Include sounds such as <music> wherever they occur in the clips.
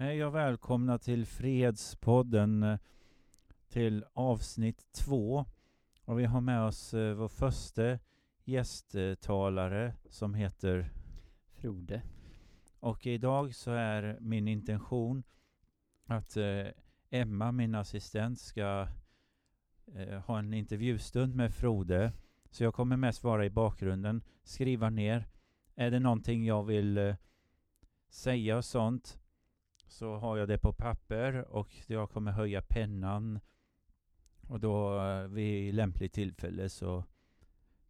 Hej och välkomna till Fredspodden eh, till avsnitt två. Och vi har med oss eh, vår första gästtalare som heter Frode. Och idag så är min intention att eh, Emma, min assistent, ska ha en intervjustund med Frode. Så jag kommer mest vara i bakgrunden, skriva ner. Är det någonting jag vill säga och sånt så har jag det på papper och jag kommer höja pennan och då eh, vid lämpligt tillfälle så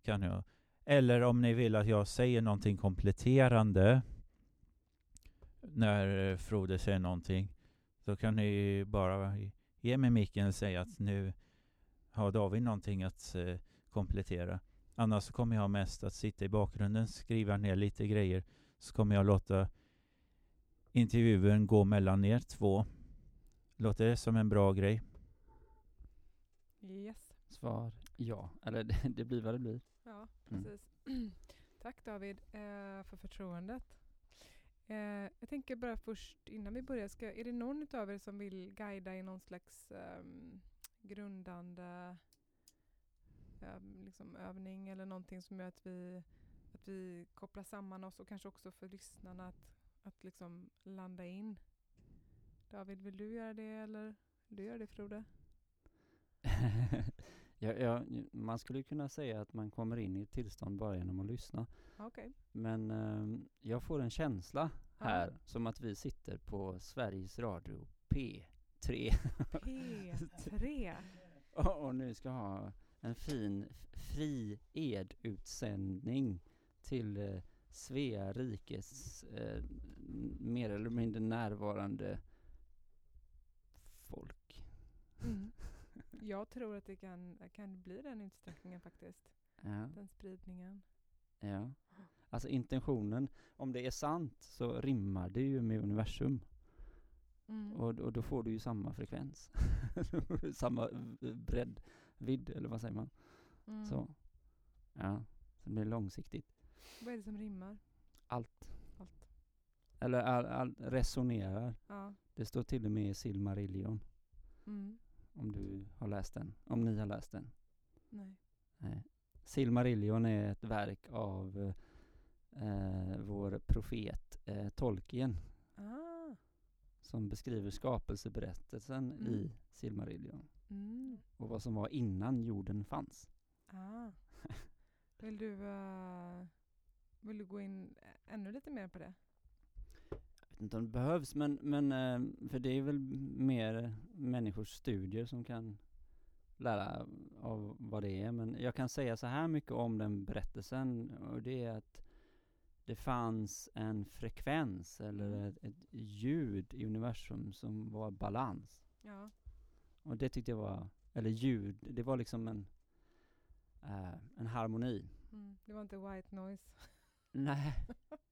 kan jag eller om ni vill att jag säger någonting kompletterande när eh, Frode säger någonting så kan ni bara ge mig micken och säga att nu har David någonting att eh, komplettera. Annars kommer jag mest att sitta i bakgrunden, skriva ner lite grejer så kommer jag låta intervjun gå mellan er två. Låter det som en bra grej? Yes. Svar ja. Eller <laughs> det, det blir vad det blir. Ja, Mm. precis. <clears throat> Tack David eh, för förtroendet. Eh, jag tänker bara först innan vi börjar, ska, är det någon av er som vill guida i någon slags ehm, grundande ehm, liksom övning eller någonting som gör att vi, att vi kopplar samman oss och kanske också för lyssnarna att, att liksom landa in? David, vill du göra det eller vill du göra det Frode? <laughs> ja, ja, man skulle kunna säga att man kommer in i ett tillstånd bara genom att lyssna. Okej. Men ehm, jag får en känsla här som att vi sitter på Sveriges Radio P3 P3. och, och nu ska ha en fin fri edutsändning till eh, Svea rikes eh, mer eller mindre närvarande folk. Mm. <laughs> Jag tror att det kan, kan bli den utsträckningen faktiskt. Ja. Den spridningen. Ja. Alltså intentionen, om det är sant så rimmar det ju med universum. Mm. Och, och då får du ju samma frekvens. <laughs> samma bredd, vidd eller vad säger man? Mm. Så. Ja, så det blir långsiktigt. Vad är det som rimmar? Allt. Allt. Eller all, all, resonerar. Ja. Det står till och med i Silmarillion. Mm. Om du har läst den. Om ni har läst den. Nej. Nej. Silmarillion är ett verk av eh, vår profet eh, Tolkien. Ah. som beskriver skapelseberättelsen Mm. i Silmarillion Mm. och vad som var innan jorden fanns. Ah. Vill du eh, vill du gå in ä- ännu lite mer på det? Jag vet inte om det behövs men, men eh, för det är väl mer människors studier som kan lära av vad det är. Men jag kan säga så här mycket om den berättelsen och det är att det fanns en frekvens eller Mm. ett, ett ljud i universum som var balans. Ja. Och det tyckte jag var, eller ljud, det var liksom en, eh, en harmoni. Mm. Det var inte white noise. <laughs> Nej.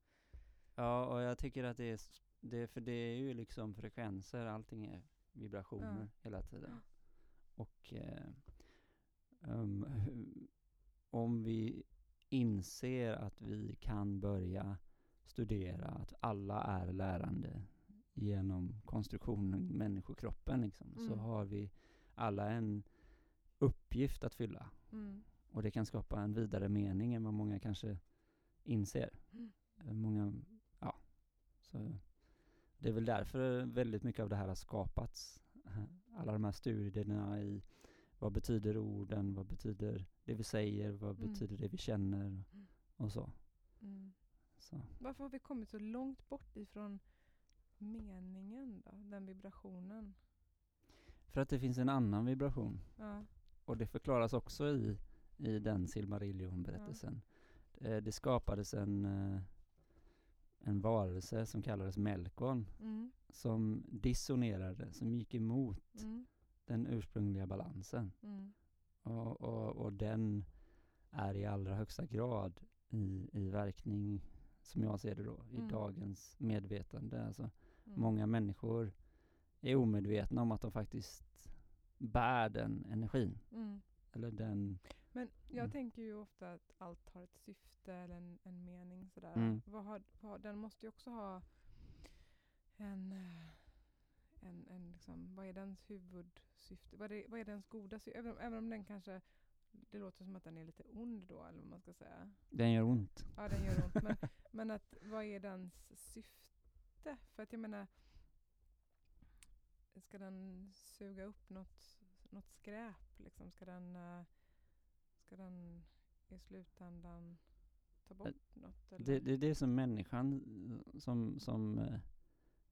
<laughs> ja, och jag tycker att det är, det, för det är ju liksom frekvenser, allting är vibrationer Ja. hela tiden. Och eh, um, om vi inser att vi kan börja studera att alla är lärande genom konstruktionen människokroppen liksom, så Mm. har vi alla en uppgift att fylla. Mm. Och det kan skapa en vidare mening än vad många kanske inser. Mm. Många, ja. Så det är väl därför väldigt mycket av det här har skapats. <laughs> Alla de här studierna i vad betyder orden, vad betyder det vi säger, vad Mm. betyder det vi känner Mm. och så. Mm. så. Varför har vi kommit så långt bort ifrån meningen då? Den vibrationen? För att det finns en annan vibration. Ja. Och det förklaras också i, i den Silmarillion-berättelsen. Eh, Det skapades en, eh, en varelse som kallades Melkon Mm. som dissonerade, som gick emot Mm. den ursprungliga balansen. Mm. Och, och, och den är i allra högsta grad i, i verkning, som jag ser det då, i Mm. dagens medvetande. Alltså, Mm. Många människor är omedvetna om att de faktiskt bär den energin. Mm. Eller den, Men jag Mm. tänker ju ofta att allt har ett syfte eller en, en mening sådär. Mm. Vad har, vad, den måste ju också ha en, eh, liksom, vad är dens huvudsyfte? Vad är, vad är dens goda syfte? Även, även om den kanske, det låter som att den är lite ond då, eller vad man ska säga. Den gör ont. Ja, den gör ont. Men, <laughs> men att, vad är dens syfte? För att jag menar, ska den suga upp något, något skräp? Liksom? Ska, den, eh, ska den i slutändan ta bort något? Eller? Det, det är det som människan eh, som, som eh,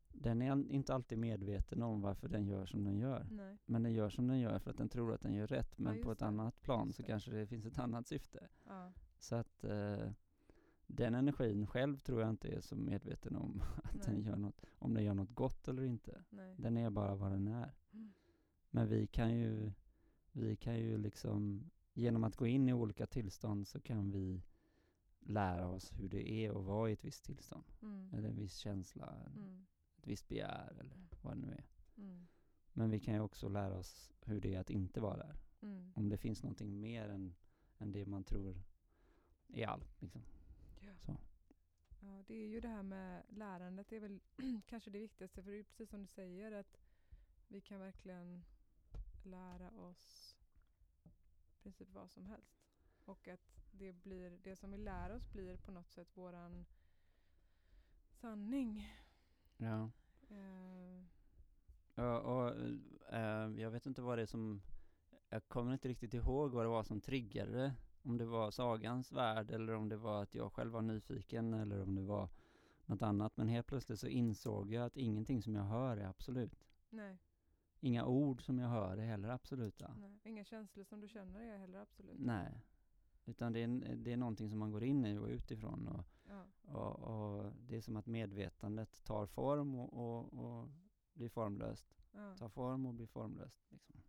den är inte alltid medveten om varför den gör som den gör. Nej. Men den gör som den gör för att den tror att den gör rätt. Men på just ett det. annat plan så det. kanske det finns ett annat syfte. Ja, Så att eh, den energin själv tror jag inte är så medveten om <laughs> att den Nej. gör något, om den gör något gott eller inte. nej. Den är bara vad den är. Mm. Men vi kan ju, vi kan ju liksom, genom att gå in i olika tillstånd så kan vi lära oss hur det är att vara i ett visst tillstånd. Mm. Eller en viss känsla, Mm. ett visst begär eller vad det nu är. Mm. Men vi kan ju också lära oss hur det är att inte vara där. Mm. Om det finns någonting mer än, än det man tror är allt. Liksom. Ja. Så. Ja, det är ju det här med lärandet. Det är väl <clears throat> kanske det viktigaste. För det är precis som du säger att vi kan verkligen lära oss princip vad som helst. Och att det, blir, det som vi lär oss blir på något sätt våran sanning. Ja. Eh, Ja, och, eh, jag vet inte vad det är som, jag kommer inte riktigt ihåg vad det var som triggade. Om det var sagans värld eller om det var att jag själv var nyfiken eller om det var något annat. Men helt plötsligt så insåg jag att ingenting som jag hör är absolut. nej, Inga ord som jag hör är heller absoluta. nej, inga känslor som du känner är heller absolut. Nej. Utan det är, det är någonting som man går in i och utifrån. Och, Ja, och, och det är som att medvetandet tar form och, och, och blir formlöst. ja. Tar form och blir formlöst. Liksom.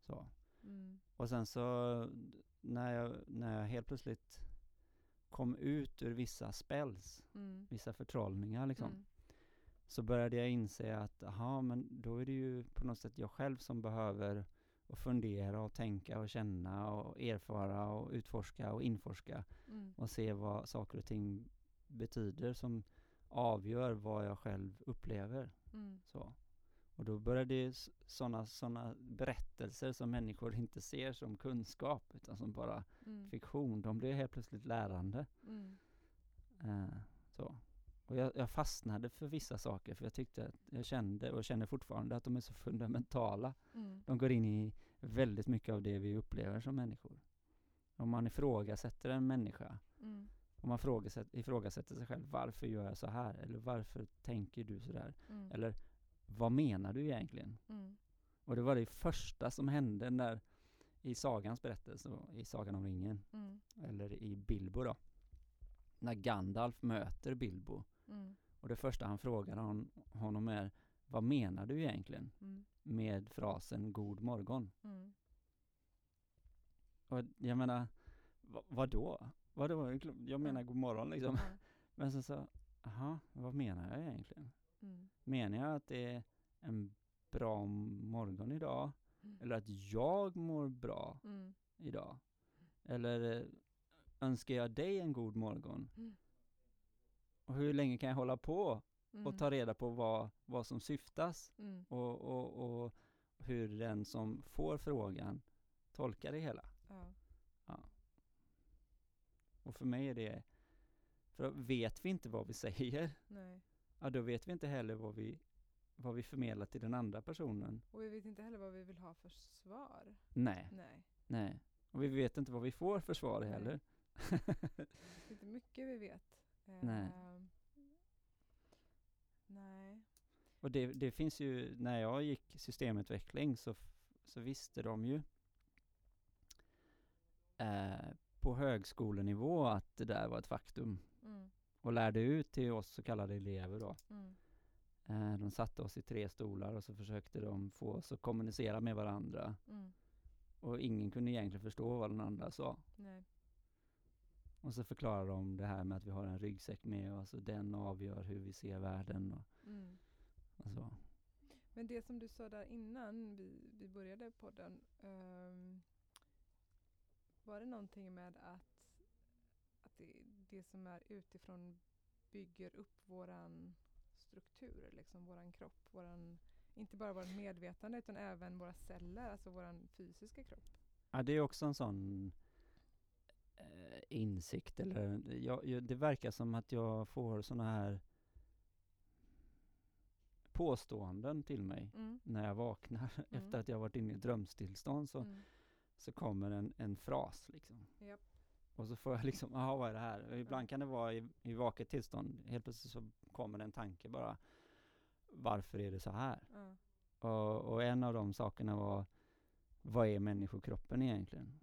Så. Mm, Och sen så när jag, när jag helt plötsligt kom ut ur vissa spells, mm, vissa förtrollningar liksom, mm, så började jag inse att, aha, men då är det ju på något sätt jag själv som behöver och fundera och tänka och känna och erfara och utforska och inforska mm, och se vad saker och ting betyder som avgör vad jag själv upplever. mm, Så. Och då började sådana såna berättelser som människor inte ser som kunskap utan som bara mm, fiktion, de blev helt plötsligt lärande. Eh, så. Och jag, jag fastnade för vissa saker för jag tyckte att jag kände och känner fortfarande att de är så fundamentala. mm, De går in i väldigt mycket av det vi upplever som människor. Om man ifrågasätter en människa, mm, om man ifrågasätter, ifrågasätter sig själv, varför gör jag så här? Eller varför tänker du så där? mm, Eller vad menar du egentligen? mm, Och det var det första som hände när i sagans berättelse, i Sagan om ringen, mm, eller i Bilbo då. När Gandalf möter Bilbo mm, och det första han frågar hon, honom är Vad menar du egentligen mm, med frasen God morgon? mm. Och jag menar, vad, vadå? Vadå? Jag menar god morgon liksom. <laughs> Men sen så, aha, vad menar jag egentligen? mm, Menar jag att det är en bra morgon idag? Mm. Eller att jag mår bra idag? Eller önskar jag dig en god morgon? Mm. Och hur länge kan jag hålla på mm, och ta reda på vad, vad som syftas? mm, Och, och, och hur den som får frågan tolkar det hela. ja, Och för mig är det, för vet vi inte vad vi säger, nej. ja då vet vi inte heller vad vi, vad vi förmedlar till den andra personen. Och vi vet inte heller vad vi vill ha för svar. Nej, Nej. nej. Och vi vet inte vad vi får för svar heller. Det är inte mycket vi vet. Nej. Ehm, nej. Och det, det finns ju, när jag gick systemutveckling så, så visste de ju eh, på högskolenivå att det där var ett faktum. Mm, Och lärde ut till oss så kallade elever då. mm, Eh, de satte oss i tre stolar och så försökte de få oss att kommunicera med varandra. mm, Och ingen kunde egentligen förstå vad den andra sa. nej. Och så förklarade de det här med att vi har en ryggsäck med oss och den avgör hur vi ser världen och, Mm. och så. Men det som du sa där innan vi, vi började podden. ehm, var det någonting med att, att det, det som är utifrån bygger upp våran struktur, liksom våran kropp, våran inte bara vårt medvetande utan även våra celler, alltså vår fysiska kropp. Ja, det är också en sån eh, insikt, eller jag, jag, det verkar som att jag får såna här påståenden till mig Mm. när jag vaknar <laughs> Mm. efter att jag varit inne i drömstillstånd så, Mm. så kommer en, en fras liksom. Japp. Och så får jag liksom, jaha vad är det här? Ibland kan det vara i, i vaket tillstånd, helt plötsligt så kommer det en tanke bara, varför är det så här? Och, och en av de sakerna var, vad är människokroppen egentligen?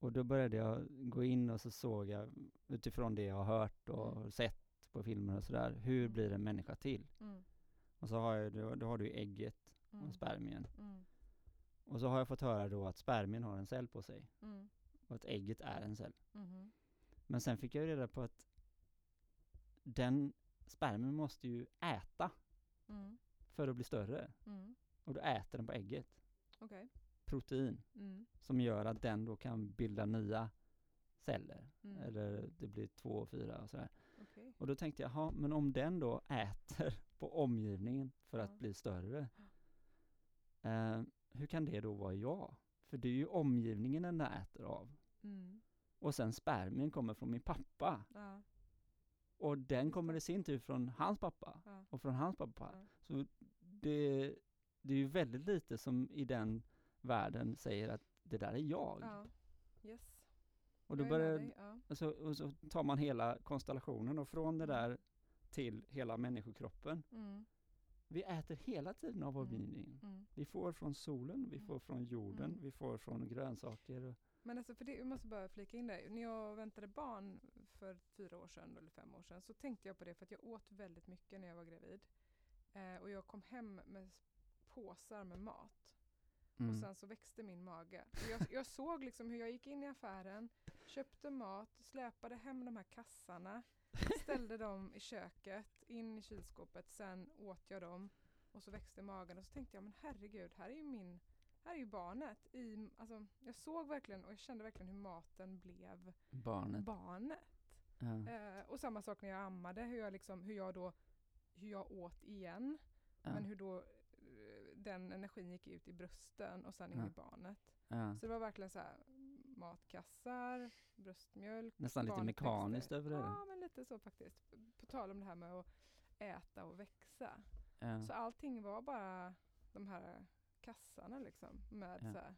Och då började jag gå in och så såg jag utifrån det jag har hört och Mm. sett på filmer och sådär, hur Mm. blir en människa till? Mm. Och så har jag, då, då har du ägget Mm. och spermien. Mm. Och så har jag fått höra då att spermien har en cell på sig Mm. och att ägget är en cell. Mhm. Men sen fick jag reda på att den spermien måste ju äta för att bli större. Och då äter den på ägget. Okej. Protein Mm. som gör att den då kan bilda nya celler. Mm. Eller det blir två och fyra och sådär. Okej. Och då tänkte jag, ja men om den då äter <laughs> på omgivningen för Ja. att bli större. Eh, hur kan det då vara jag? För det är ju omgivningen den äter av. Mm. Och sen spermien kommer från min pappa. Ja. Och den kommer i sin tur från hans pappa. Ja. Och från hans pappa. Så det, det är ju väldigt lite som i den världen säger att det där är jag. Ja. Yes. och, då börjar, Ja. och, så, och så tar man hela konstellationen och från det Mm. där till hela människokroppen. Mm. Vi äter hela tiden av Mm. omgivningen. Mm. Vi får från solen, vi Mm. får från jorden, Mm. vi får från grönsaker. Och, Men alltså för det, jag måste bara flika in där. När jag väntade barn för fyra år sedan eller fem år sedan så tänkte jag på det för att jag åt väldigt mycket när jag var gravid. Eh, och jag kom hem med påsar med mat. Och Mm. sen så växte min mage. Och jag, jag såg liksom hur jag gick in i affären, köpte mat, släpade hem de här kassarna, ställde dem i köket, in i kylskåpet, sen åt jag dem och så växte magen och så tänkte jag men herregud, här är ju min här är ju barnet. I, alltså, jag såg verkligen och jag kände verkligen hur maten blev Barnet. barnet. Ja. Eh, och samma sak när jag ammade, hur jag, liksom, hur jag då hur jag åt igen. Ja. Men hur då eh, den energin gick ut i brösten och sen in Ja. i barnet. Ja. Så det var verkligen så här matkassar, bröstmjölk. Nästan lite mekaniskt över det. Ja, men lite så faktiskt. På tal om det här med att äta och växa. Ja. Så allting var bara de här kassarna liksom. Med så här,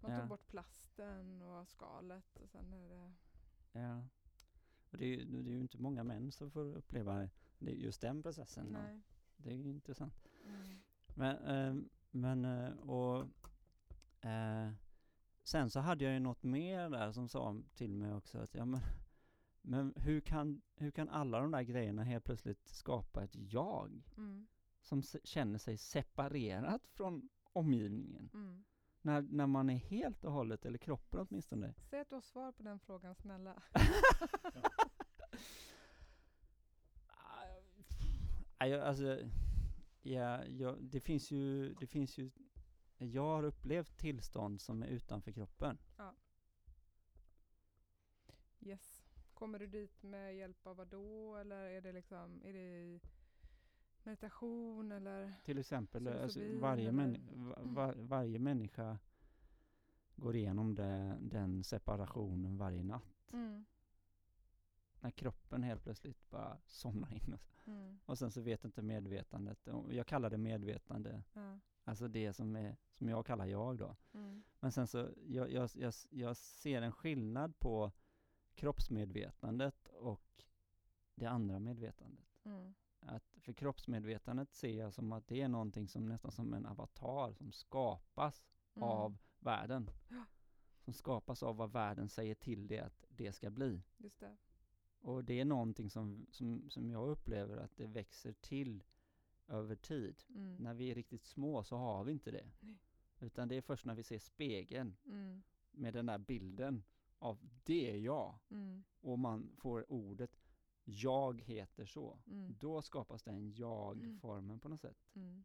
man tog bort plasten och skalet och sen är det... Ja. Och det är, det är ju inte många män som får uppleva det, just den processen. Nej. Det är ju intressant. Mm. Men, eh, men eh, och eh, sen så hade jag ju något mer där som sa till mig också att ja men, men hur kan, hur kan alla de där grejerna helt plötsligt skapa ett jag Mm. som känner sig separerat från omgivningen? Mm. När, när man är helt och hållet, eller kroppen åtminstone, Säg att du har svar på den frågan snälla. <laughs> <laughs> Jag, alltså, ja, jag, det finns ju, det finns ju, jag har upplevt tillstånd som är utanför kroppen. Yes. Kommer du dit med hjälp av vad då? Eller är det liksom, är det i meditation eller? Till exempel, alltså, varje, män, var, varje människa går igenom det, den separationen varje natt. Mm. När kroppen helt plötsligt bara somnar in. Och, så. Mm. och sen så vet inte medvetandet, jag kallar det medvetande, Ja. alltså det som, är, som jag kallar jag då. Mm. Men sen så, jag, jag, jag, jag ser en skillnad på kroppsmedvetandet och det andra medvetandet. Mm. Att för kroppsmedvetandet ser jag som att det är någonting som nästan som en avatar som skapas Mm. av världen. Som skapas av vad världen säger till det att det ska bli. Just det. Och det är någonting som, som, som jag upplever att det växer till över tid. Mm. När vi är riktigt små så har vi inte det. Nej. Utan det är först när vi ser spegeln Mm. med den där bilden av det är jag Mm. och man får ordet jag heter så. Mm. Då skapas den jag-formen på något sätt. Mm.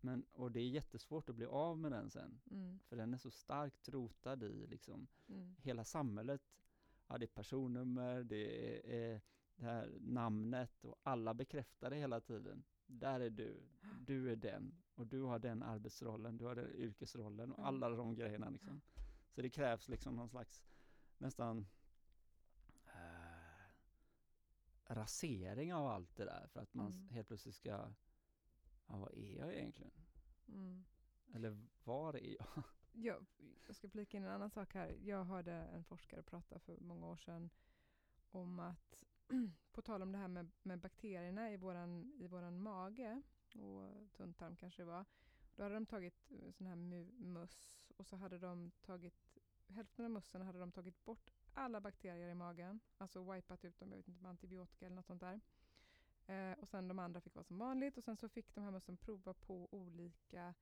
Men, och det är jättesvårt att bli av med den sen. Mm. För den är så starkt rotad i liksom Mm. hela samhället. Ja, det är personnummer, det är, det här namnet och alla bekräftar det hela tiden. där är du, du är den och du har den arbetsrollen, du har den yrkesrollen och alla de grejerna liksom. Så det krävs liksom någon slags nästan eh, rasering av allt det där för att man Mm. helt plötsligt ska, ja vad är jag egentligen? Mm. Eller var är jag? Jag, jag ska flika in en annan sak här. Jag hörde en forskare prata för många år sedan om att, <clears throat> på tal om det här med, med bakterierna i våran, i våran mage och tunntarm kanske det var. Då hade de tagit eh, sån här möss och så hade de tagit, hälften av mössen hade de tagit bort alla bakterier i magen, alltså wipat ut dem, jag vet inte, med antibiotika eller något sånt där. Eh, och sen de andra fick vara som vanligt och sen så fick de här mössen prova på olika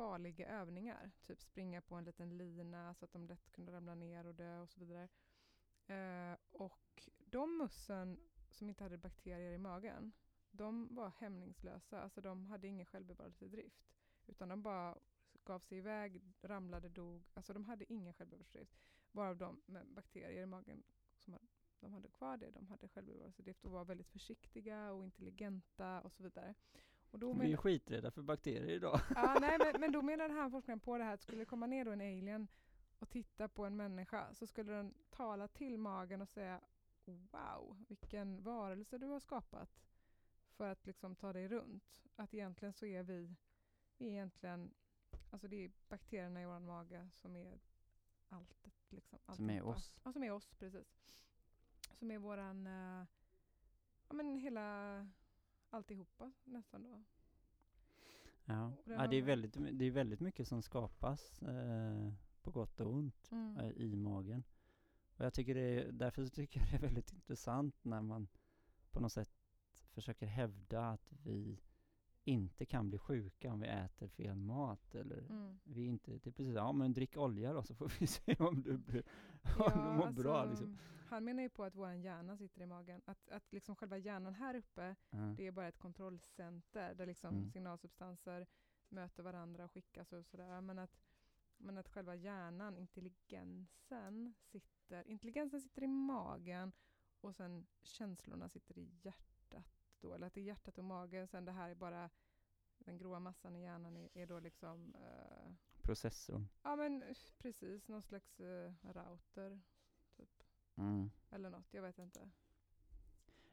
farliga övningar. Typ springa på en liten lina så att de lätt kunde ramla ner och dö och så vidare. Eh, och de mössen som inte hade bakterier i magen, de var hämningslösa. Alltså de hade ingen självbevarelsedrift. Utan de bara gav sig iväg, ramlade, dog. Alltså de hade ingen självbevarelsedrift. Varav de med bakterier i magen, som de hade kvar det, de hade självbevarelsedrift och var väldigt försiktiga och intelligenta och så vidare. Och då Vi är skiträdda för bakterier idag. Ja, nej, men, men då menade han forskaren på det här att skulle det komma ner då en alien och titta på en människa så skulle den tala till magen och säga Wow, vilken varelse du har skapat för att liksom ta dig runt. Att egentligen så är vi, vi är egentligen, alltså det är bakterierna i vår mage som är alltet. Liksom, Som är oss. Ja, som är oss, precis. Som är våran, eh, ja men hela, alltihopa nästan då. Ja, ja det, är väldigt, det är väldigt mycket som skapas eh, på gott och ont Mm. eh, i magen. Och jag tycker det är, därför tycker jag det är väldigt intressant när man på något sätt försöker hävda att vi inte kan bli sjuka om vi äter fel mat eller Mm. vi inte, det är precis, ja men drick olja då så får vi <laughs> se om du, blir, om Ja, du mår alltså, bra liksom. Han menar ju på att vår hjärna sitter i magen. Att, att liksom själva hjärnan här uppe, Ja. det är bara ett kontrollcenter där liksom Mm. signalsubstanser möter varandra och skickas och sådär. Men att, men att själva hjärnan, intelligensen, sitter, intelligensen sitter i magen och sen känslorna sitter i hjärtat. Då, eller att det är hjärtat och magen, sen det här är bara den gråa massan i hjärnan är, är då liksom eh, Processorn. Ja men precis, någon slags eh, router typ. Mm. Eller något, jag vet inte.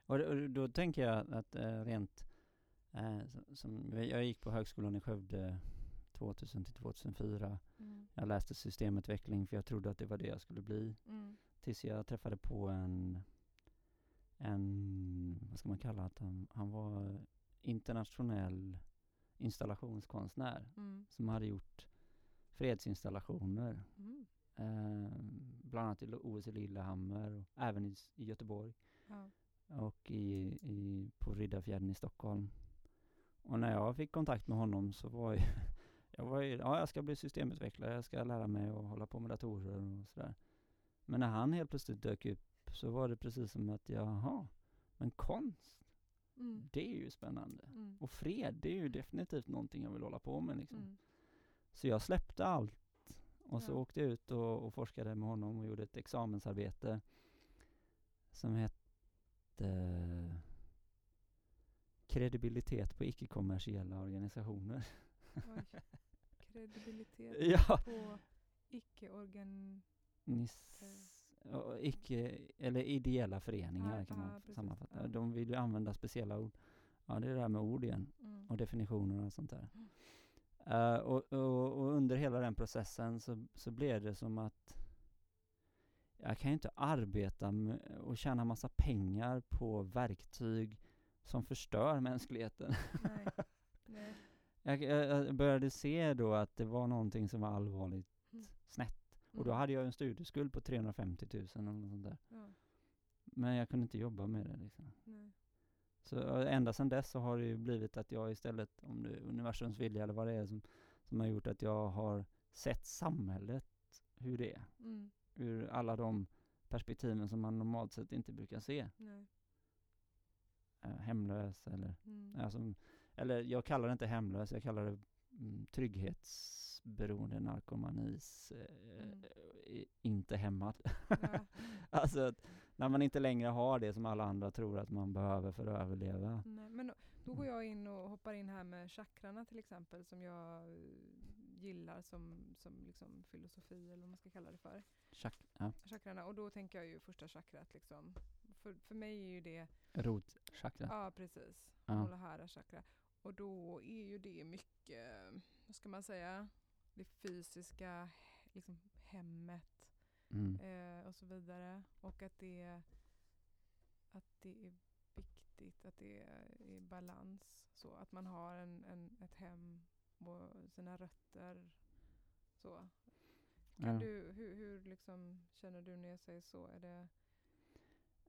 Och, då- och då tänker jag att eh, rent, som, som, jag gick på högskolan i Skövde 2000 till 2004. Mm. Jag läste systemutveckling för jag trodde att det var det jag skulle bli. Mm. Tills jag träffade på en, en vad ska man kalla att han, han var internationell installationskonstnär Mm. som hade gjort fredsinstallationer. Mm. Eh, bland annat i OS i Lillehammer och även i, i Göteborg Ja. och i, i, på Riddarfjärden i Stockholm. Och när jag fick kontakt med honom så var jag, <laughs> jag var ju, ja jag ska bli systemutvecklare, jag ska lära mig att hålla på med datorer och sådär. Men när han helt plötsligt dök upp så var det precis som att, jaha, men konst, Mm. det är ju spännande. Mm. Och fred, det är ju definitivt någonting jag vill hålla på med liksom. Mm. Så jag släppte allt och så Ja. åkte jag ut och, och forskade med honom och gjorde ett examensarbete som hette Kredibilitet på icke-kommersiella organisationer. Oj. Kredibilitet <laughs> ja, på icke-organ... nis, och icke, eller ideella föreningar Ja, kan ja, man precis. sammanfatta. Ja. De vill ju använda speciella ord. Ja, det är det här med ord igen. Mm. och definitioner och sånt där. Mm. Eh, och, och, och under hela den processen så, så blev det som att jag kan ju inte arbeta med och tjäna massa pengar på verktyg som förstör mänskligheten. Nej. <laughs> Nej. jag, jag jag började se då att det var någonting som var allvarligt Mm. snett. Och då Mm. hade jag en studieskuld på 350 000 eller något sånt där. Ja. Men jag kunde inte jobba med det liksom. Nej. Så ända sedan dess så har det ju blivit att jag istället, om det är universums vilja eller vad det är som, som har gjort att jag har sett samhället hur det är. Mm. Ur alla de perspektiven som man normalt sett inte brukar se. Nej. Eh, hemlös eller, Mm. alltså, eller jag kallar det inte hemlös, jag kallar det trygghetsberoende, narkomanis, eh, Mm. inte hämmad. Ja. <laughs> alltså att när man inte längre har det som alla andra tror att man behöver för att överleva. Nej. Men då, Då går jag in och hoppar in här med chakrarna till exempel som jag eh, gillar som, som liksom filosofi eller vad man ska kalla det för. Chak ja. Chakrarna. Och då tänker jag ju första chakrat liksom. För, för mig är ju det, Rotchakra. ja precis, Ja. Muladhara chakra. Och då är ju det mycket, vad ska man säga, det fysiska, liksom hemmet Mm. eh, och så vidare. Och att det, att det är viktigt att det är i balans. Så att man har en, en, ett hem och sina rötter. Så. Kan Ja. du, hur, hur liksom känner du när jag säger så? Är det,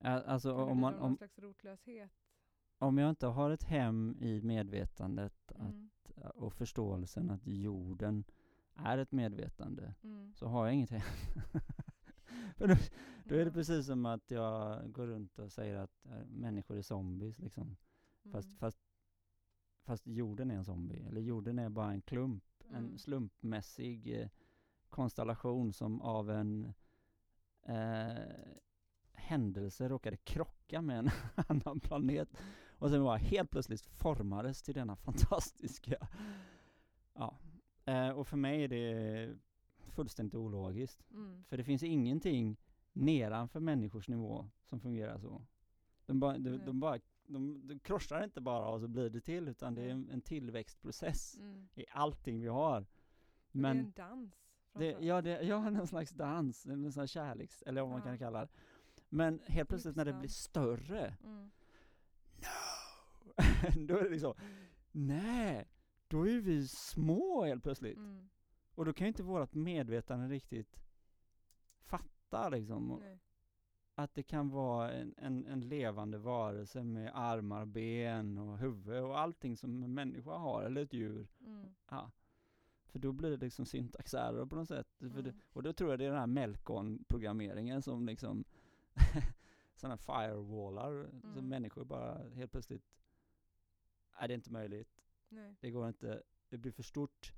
Alltså om, man, någon om, slags rotlöshet? Om jag inte har ett hem i medvetandet Mm. att, och förståelsen att jorden är ett medvetande Mm. så har jag inget hem. <laughs> För då, då är det precis som att jag går runt och säger att äh, människor är zombies liksom. Fast, Mm. fast, fast jorden är en zombie, eller jorden är bara en klump, Mm. en slumpmässig eh, konstellation som av en eh, händelse råkade krocka med en <laughs> annan planet och sen bara helt plötsligt formades till denna <laughs> fantastiska, ja. Eh, och för mig är det fullständigt ologiskt. Mm. För det finns ingenting nedanför människors nivå som fungerar så. De, bara, de, de, bara, de, de krossar inte bara och så blir det till, utan det är en, en tillväxtprocess Mm. i allting vi har. Men, det är en dans. det, ja, det, ja, en slags dans, en sån kärleks, eller vad man Ja. kan kalla det. Men helt plötsligt när det blir större, Mm. <laughs> då är det liksom, nej, då är vi små helt plötsligt. Mm. Och då kan ju inte vårt medvetande riktigt fatta liksom. Nej. att det kan vara en, en, en levande varelse med armar, ben och huvud och allting som en människa har, eller ett djur. Mm. Ja. För då blir det liksom syntaxärer på något sätt. För det, Mm. och då tror jag det är den här Melkon-programmeringen som liksom <laughs> sådana firewallar, som Mm. människor bara helt plötsligt, nej det är inte möjligt, Nej. det går inte, det blir för stort.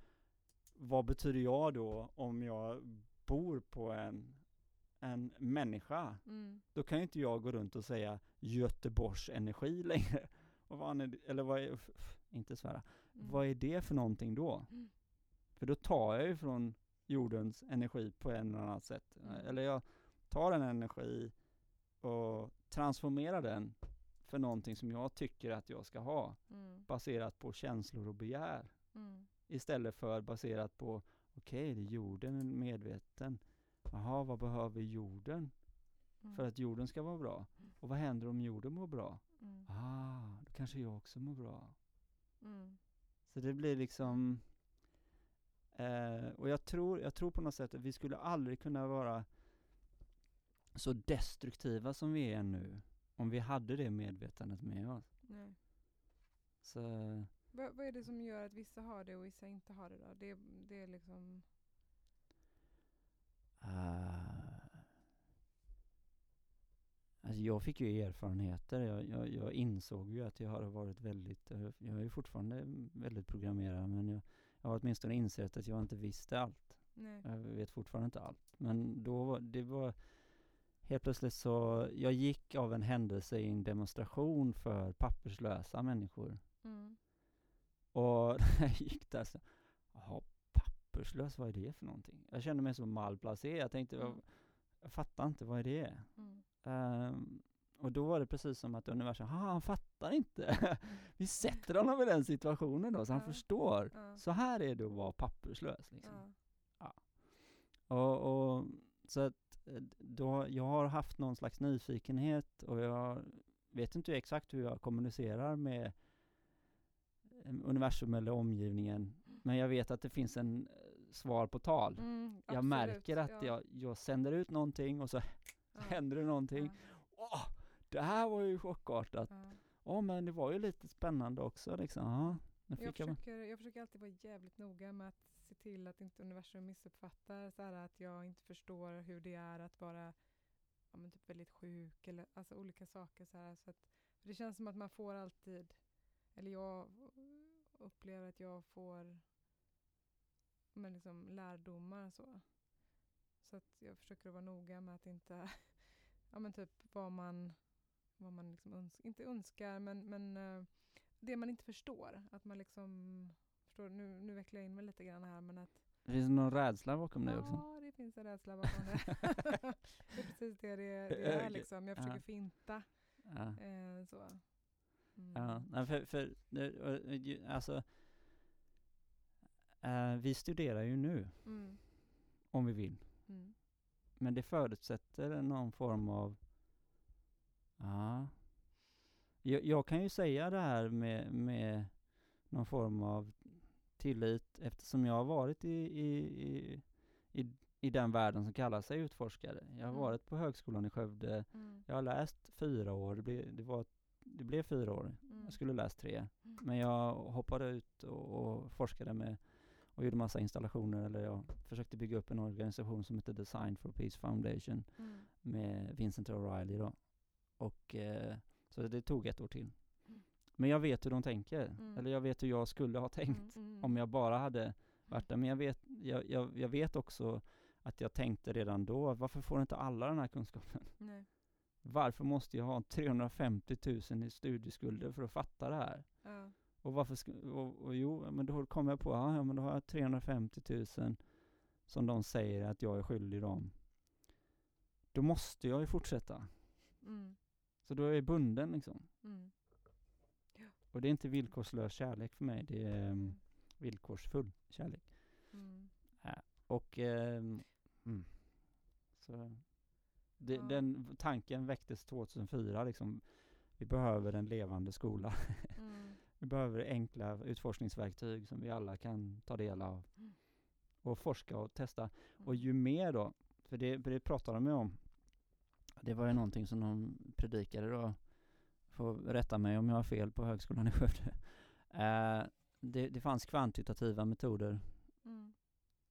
Vad betyder jag då om jag bor på en, en människa? Mm. Då kan ju inte jag gå runt och säga Göteborgs energi <laughs> längre. Och vad är eller vad är, inte svära, Mm. vad är det för någonting då? Mm. <clears throat> För då tar jag ju från jordens energi på en eller annat sätt. Mm. Eller jag tar en energi och transformerar den för någonting som jag tycker att jag ska ha, Mm. baserat på känslor och begär. Mm. Istället för baserat på, okej, är jorden är medveten. Jaha, vad behöver jorden Mm. för att jorden ska vara bra? Och vad händer om jorden mår bra? Mm. Ah, då kanske jag också mår bra. Mm. Så det blir liksom eh, Och jag tror, jag tror på något sätt att vi skulle aldrig kunna vara så destruktiva som vi är nu om vi hade det medvetandet med oss. Nej. Så Vad, är det som gör att vissa har det och vissa inte har det då? Det, det är liksom... eh, Alltså jag fick ju erfarenheter, jag, jag, jag insåg ju att jag har varit väldigt, jag är fortfarande väldigt programmerad men jag, jag har åtminstone insett att jag inte visste allt. Nej. Jag vet fortfarande inte allt. Men då var det var helt plötsligt så, jag gick av en händelse i en demonstration för papperslösa människor. Mm. Och <laughs> när jag gick där så, jaha, papperslös, vad är det för någonting? Jag kände mig så malplacé, jag tänkte, Mm. jag, jag fattar inte, vad är det? Mm. Ehm, och då var det precis som att universum, "Ah, han fattar inte. <laughs> Vi sätter honom i den situationen då, så han förstår. Så här är det att vara papperslös liksom. Ja. Och, och så att då, jag har haft någon slags nyfikenhet och jag vet inte exakt hur jag kommunicerar med eh, universum eller omgivningen. Men jag vet att det finns en eh, svar på tal. Mm, jag märker att ja. jag, jag sänder ut någonting och så Ja. <laughs> händer det någonting. Ja. Åh, det här var ju chockartat. Ja. Åh, men det var ju lite spännande också liksom. Ja, Jag, fick jag, försöker, jag försöker alltid vara jävligt noga med att se till att inte universum missuppfattar, så här, att jag inte förstår hur det är att vara ja, men typ väldigt sjuk eller alltså olika saker. Så här, så att, för det känns som att man får alltid, eller jag upplever att jag får men liksom lärdomar så. Så att jag försöker vara noga med att inte, <laughs> ja men typ vad man, vad man liksom öns inte önskar men, men eh, det man inte förstår. Att man liksom, förstår, nu, nu vecklar jag in mig lite grann här men att Det finns någon rädsla bakom det också. Ja, det finns en rädsla bakom det. <laughs> det är precis det det, det är liksom. Jag försöker Ja. finta. Ja. Eh, så. Mm. Ja, för, för det, alltså, eh, vi studerar ju nu, Mm. om vi vill. Mm. Men det förutsätter någon form av, ja. Jag, jag kan ju säga det här med, med någon form av tillit eftersom jag har varit i, i, i, i, i den världen som kallar sig utforskare. Jag har Mm. varit på högskolan i Skövde, Mm. jag har läst fyra år, det blev, det var, det blev fyra år. Mm. Jag skulle läst tre. Mm. Men jag hoppade ut och, och forskade med och gjorde massa installationer eller jag försökte bygga upp en organisation som heter Design for Peace Foundation Mm. med Vincent O'Reilly då. Och eh, så det tog ett år till. Mm. Men jag vet hur de tänker. Mm. Eller jag vet hur jag skulle ha tänkt Mm, mm, om jag bara hade varit där. Men jag vet, jag, jag, jag vet också att jag tänkte redan då, varför får inte alla den här kunskapen? Nej. Varför måste jag ha 350 000 i studieskulder för att fatta det här? Ja. Och varför och, och jo, men då kom jag på, ja men då har jag 350 000 som de säger att jag är skyldig dem. Då måste jag ju fortsätta. Mm. Så då är jag bunden liksom. Mm. Och det är inte villkorslös kärlek för mig, det är um, villkorsfull kärlek. Mm. Och ehm, mm. så det, Ja. den tanken väcktes 2004 liksom. Vi behöver en levande skola. Mm. <laughs> Vi behöver enkla utforskningsverktyg som vi alla kan ta del av. Och forska och testa. Och Mm. ju mer då, för det, för det pratar de ju om. Det var ju någonting som de predikade då. Får rätta mig om jag har fel på högskolan i Skövde. Eh, det, det fanns kvantitativa metoder Mm.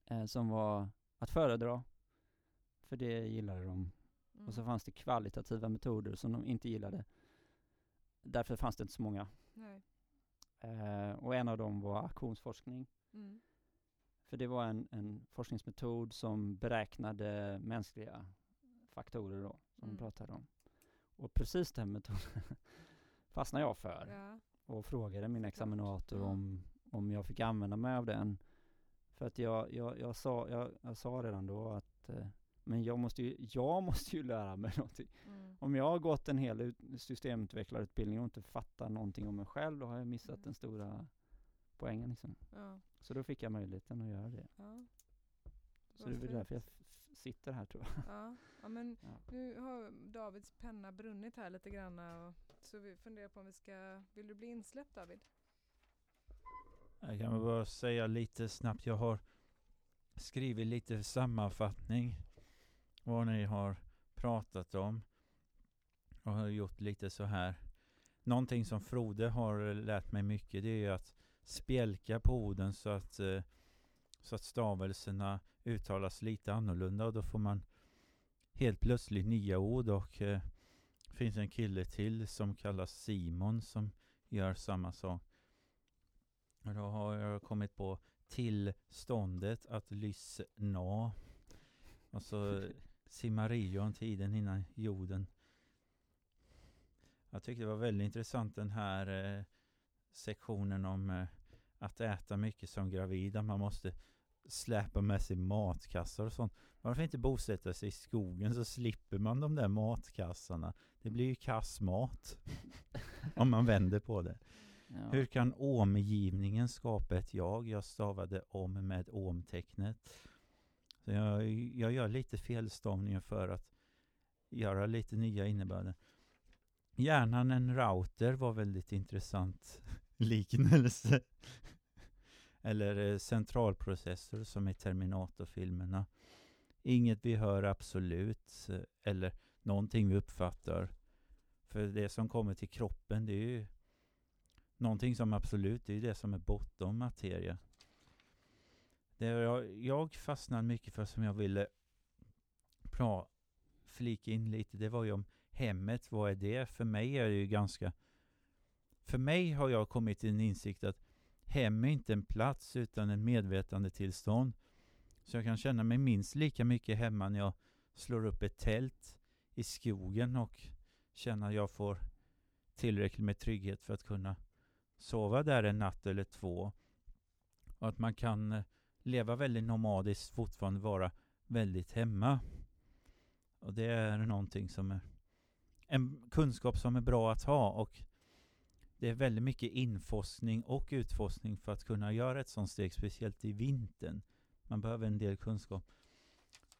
eh, som var att föredra. För det gillade de. Och så Mm. fanns det kvalitativa metoder som de inte gillade. Därför fanns det inte så många. Eh, och en av dem var aktionsforskning. Mm. För det var en, en forskningsmetod som beräknade mänskliga faktorer då, som Mm. de pratade om. Och precis den metoden <laughs> fastnade jag för Ja. och frågade min examinator Ja. om, om jag fick använda mig av den. För att jag, jag, jag, sa, jag, jag sa redan då att eh, men jag måste, ju, jag <laughs> måste ju lära mig någonting. Mm. Om jag har gått en hel ut, systemutvecklarutbildning och inte fattar någonting om mig själv, då har jag missat Mm. den stora poängen liksom. Ja. Så då fick jag möjligheten att göra det. Ja. Så det fint. därför jag sitter här tror jag. Ja. ja, men <laughs> Ja. nu har Davids penna brunnit här lite grann. Och, så vi funderar på om vi ska... Vill du bli insläppt David? Jag kan bara säga lite snabbt. Jag har skrivit lite sammanfattning vad ni har pratat om och har gjort lite så här. Någonting som Frode har lärt mig mycket det är ju att spjälka på orden så att, eh, så att stavelserna uttalas lite annorlunda och då får man helt plötsligt nya ord och eh, finns en kille till som kallas Simon som gör samma sak. Och då har jag kommit på tillståndet att lyssna. Och så <laughs> Simarion, tiden innan jorden. Jag tyckte det var väldigt intressant den här eh, sektionen om eh, att äta mycket som gravid. Man måste släpa med sig matkassar och sånt. Varför inte bosätta sig i skogen så slipper man de där matkassarna. Det blir ju kassmat. om man vänder på det. <laughs> Ja. Hur kan omgivningen skapa ett jag? Jag stavade om med omtecknet. Så jag, jag gör lite felstavningar för att göra lite nya innebörden. Hjärnan en router var väldigt intressant <laughs> liknelse. Eller eh, centralprocessor som i Terminator-filmerna. Inget vi hör absolut, eh, eller någonting vi uppfattar. För det som kommer till kroppen, det är ju någonting som absolut, det är ju det som är bortom materia. Det jag, jag fastnade mycket för som jag ville pra, flika in lite, det var ju om hemmet, vad är det? För mig är det ju ganska... För mig har jag kommit till en insikt att hem är inte en plats utan en medvetandetillstånd. Så jag kan känna mig minst lika mycket hemma när jag slår upp ett tält i skogen och känner att jag får tillräckligt med trygghet för att kunna sova där en natt eller två. Och att man kan eh, leva väldigt nomadiskt, fortfarande vara väldigt hemma. Och det är någonting som är en kunskap som är bra att ha och det är väldigt mycket inforskning och utforskning för att kunna göra ett sådant steg, speciellt i vintern. Man behöver en del kunskap.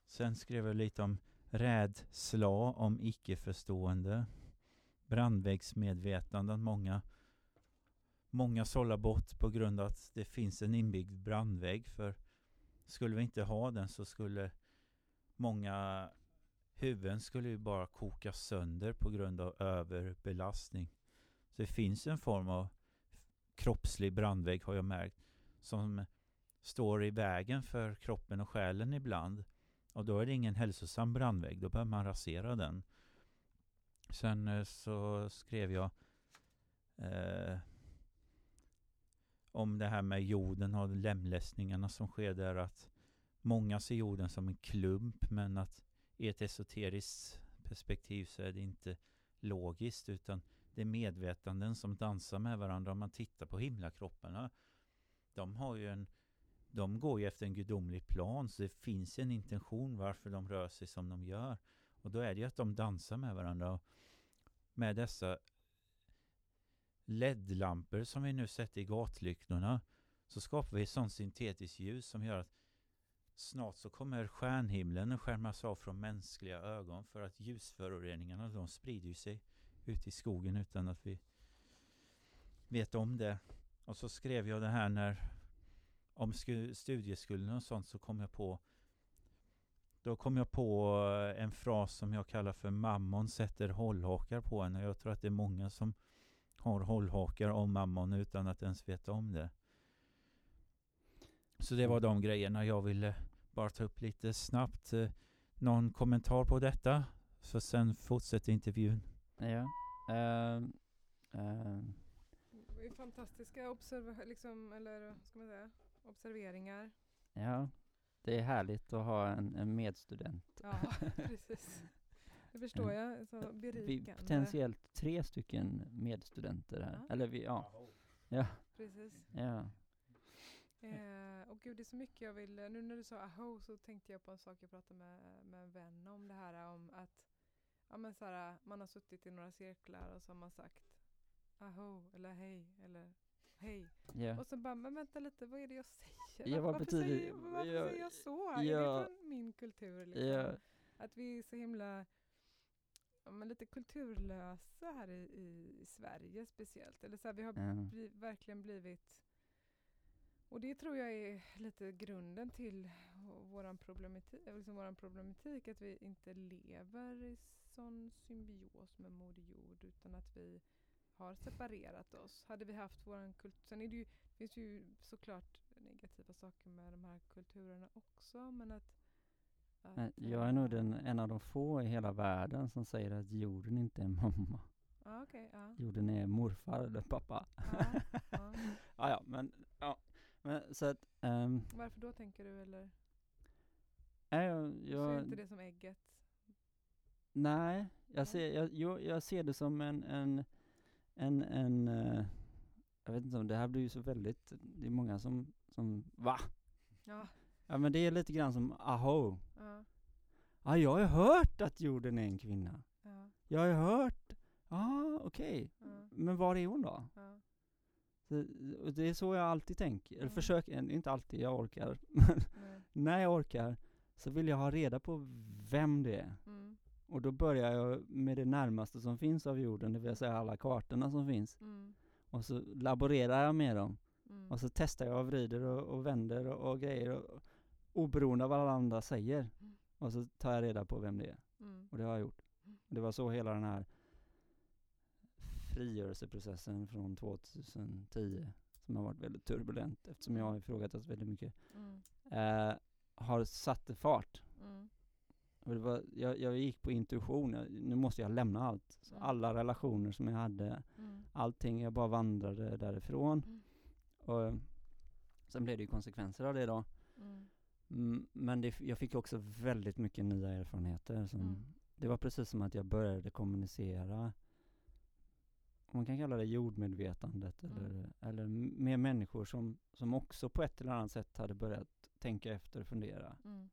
Sen skrev jag lite om rädsla, om icke-förstående, brandvägsmedvetande, många Många sållar bort på grund av att det finns en inbyggd brandvägg för skulle vi inte ha den så skulle många huvuden skulle ju bara koka sönder på grund av överbelastning. Så det finns en form av kroppslig brandvägg har jag märkt som står i vägen för kroppen och själen ibland. Och då är det ingen hälsosam brandvägg, då behöver man rasera den. Sen eh, så skrev jag eh, om det här med jorden och lemlästningarna som sker där att många ser jorden som en klump men att i ett esoteriskt perspektiv så är det inte logiskt utan det är medvetanden som dansar med varandra. Om man tittar på himlakropparna de har ju en de går ju efter en gudomlig plan så det finns en intention varför de rör sig som de gör. Och då är det ju att de dansar med varandra. med dessa LED-lampor som vi nu sätter i gatlyktorna så skapar vi ett sånt syntetiskt ljus som gör att snart så kommer stjärnhimlen att skärmas av från mänskliga ögon för att ljusföroreningarna de sprider sig ute i skogen utan att vi vet om det. Och så skrev jag det här när om studieskulden och sånt så kom jag på då kom jag på eh, en fras som jag kallar för mammon sätter hållhakar på en och jag tror att det är många som har hållhakar om mammon utan att ens veta om det. Så det var de grejerna jag ville bara ta upp lite snabbt. Eh, någon kommentar på detta? Så sen fortsätter intervjun. Ja. ehm, ehm, Det är fantastiska observa- liksom, eller, ska man säga, observeringar. ja. Det är härligt att ha en, en medstudent. Ja, <laughs> precis. Det förstår jag. Så Vi berikande. potentiellt tre stycken medstudenter här. Ja. Eller vi, ja. Ja. Precis. ja. Eh, och gud, det är så mycket jag vill... Nu när du sa aho så tänkte jag på en sak jag pratade med, med en vän om. Det här om att ja, men så här, man har suttit i några cirklar och så har man sagt aho eller hej eller hej. ja. Och så bara, men vänta lite, vad är det jag säger? Ja, vad varför betyder- säger, varför ja, säger jag så? Är ja. det från min kultur? Liksom? Ja. Att vi är så himla ja, men lite kulturlösa här i, i, i Sverige speciellt. Eller så här, vi har Ja. bli, verkligen blivit och det tror jag är lite grunden till vår problematik, liksom våran problematik, att vi inte lever i sån symbios med Moder Jord utan att vi har separerat oss. Hade vi haft våran kultur, sen är det ju, finns ju såklart negativa saker med de här kulturerna också, men att, att Men Jag är nog den, en av de få i hela världen som säger att jorden inte är mamma. Ja, okej, ja. Jorden är morfar eller pappa. Ja, ja. <laughs> ja, ja, men, ja. Men så att, ehm, Varför då tänker du eller? nej, jag, Du ser jag, inte det som ägget? Nej, jag ser, jag, jag, jag ser det som en, en, en, en eh, jag vet inte om det här blir ju så väldigt, det är många som, som, va? Ja, Ja men det är lite grann som, aho. ja, Ja, jag har hört att jorden är en kvinna. ja, Jag har hört, ja okej. ja, Men var är hon då? ja. Så, det är så jag alltid tänker, eller Mm. försöker, inte alltid jag orkar, men <laughs> när jag orkar så vill jag ha reda på vem det är. Mm, Och då börjar jag med det närmaste som finns av jorden, det vill säga alla kartorna som finns. mm, Och så laborerar jag med dem. mm. Och så testar jag och vrider och, och vänder och, och grejer, och, oberoende av vad alla andra säger. Mm. Och så tar jag reda på vem det är. Mm, Och det har jag gjort. Mm. Det var så hela den här frigörelseprocessen från 2010, som har varit väldigt turbulent eftersom jag har ifrågasatt väldigt mycket, mm, eh, har satt fart. mm, var, jag, jag gick på intuition, nu måste jag lämna allt. Så alla relationer som jag hade, mm, allting, jag bara vandrade därifrån. Mm. Och sen blev det ju konsekvenser av det då. mm, Mm, men det, jag fick också väldigt mycket nya erfarenheter. Som, Mm. Det var precis som att jag började kommunicera man kan kalla det jordmedvetandet Mm. eller, eller m- mer människor som, som också på ett eller annat sätt hade börjat tänka efter och fundera. Mm.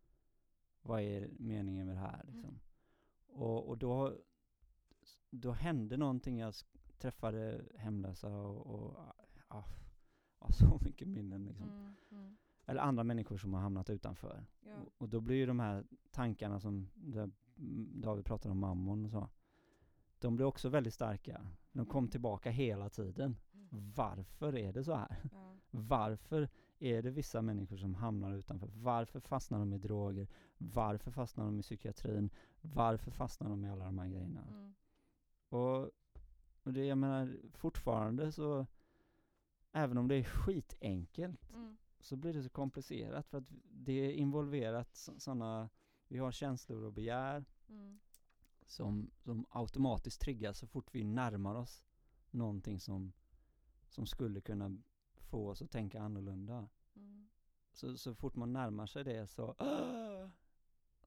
Vad är meningen med det här Mm. liksom? Och, och då, då hände någonting, jag träffade hemlösa och, och <laughs> ja, ja, så mycket minnen liksom. Mm. Mm. Eller andra människor som har hamnat utanför. Ja. Och, och då blir ju de här tankarna som mm, David pratade om mammon och så. De blir också väldigt starka. De kom Mm. tillbaka hela tiden. Mm. Varför är det så här? Ja. Varför är det vissa människor som hamnar utanför? Varför fastnar de i droger? Varför fastnar de i psykiatrin? Varför fastnar de i alla de här grejerna? Mm. Och, och det, jag menar, fortfarande så, även om det är skitenkelt, Mm. så blir det så komplicerat för att det är involverat sådana, vi har känslor och begär Mm. som, som automatiskt triggas så fort vi närmar oss någonting som, som skulle kunna få oss att tänka annorlunda. Mm. Så, så fort man närmar sig det så,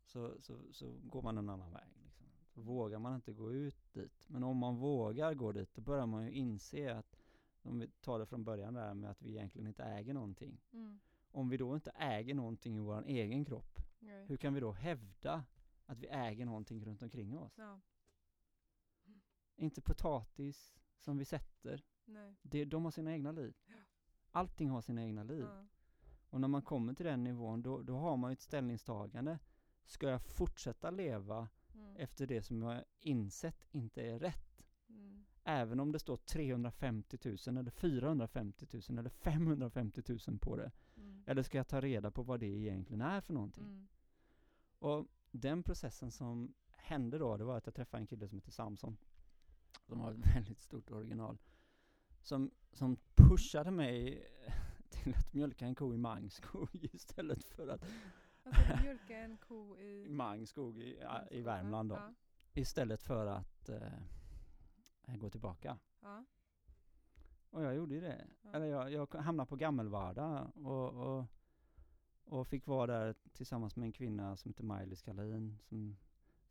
så, så, så går man en annan väg. Liksom. Så vågar man inte gå ut dit. Men om man vågar gå dit, då börjar man ju inse att, om vi tar det från början där med att vi egentligen inte äger någonting. Mm. Om vi då inte äger någonting i vår egen kropp, Nej. hur kan vi då hävda att vi äger någonting runt omkring oss? Ja. Inte potatis som vi sätter, Nej. det, de har sina egna liv. Allting har sina egna liv. Ja. Och när man kommer till den nivån, då, då har man ju ett ställningstagande. Ska jag fortsätta leva Mm. efter det som jag insett inte är rätt? Mm. Även om det står 350 000 eller 450 000 eller 550 000 på det. Mm. Eller ska jag ta reda på vad det egentligen är för någonting? Mm. Och den processen som hände då, det var att jag träffade en kille som heter Samson. Som har ett <laughs> väldigt stort original. Som, som pushade mig <laughs> till att mjölka en ko i Mangskog <laughs> istället för att Alltså mjölka en ko i... <laughs> Mangskog i, i Värmland då. Ja. Istället för att eh, gå tillbaka. ja. Och jag gjorde ju det. Ja. Eller jag, jag hamnade på Gammelvarda och, och, och fick vara där tillsammans med en kvinna som heter Maj-Lis Kalin. Som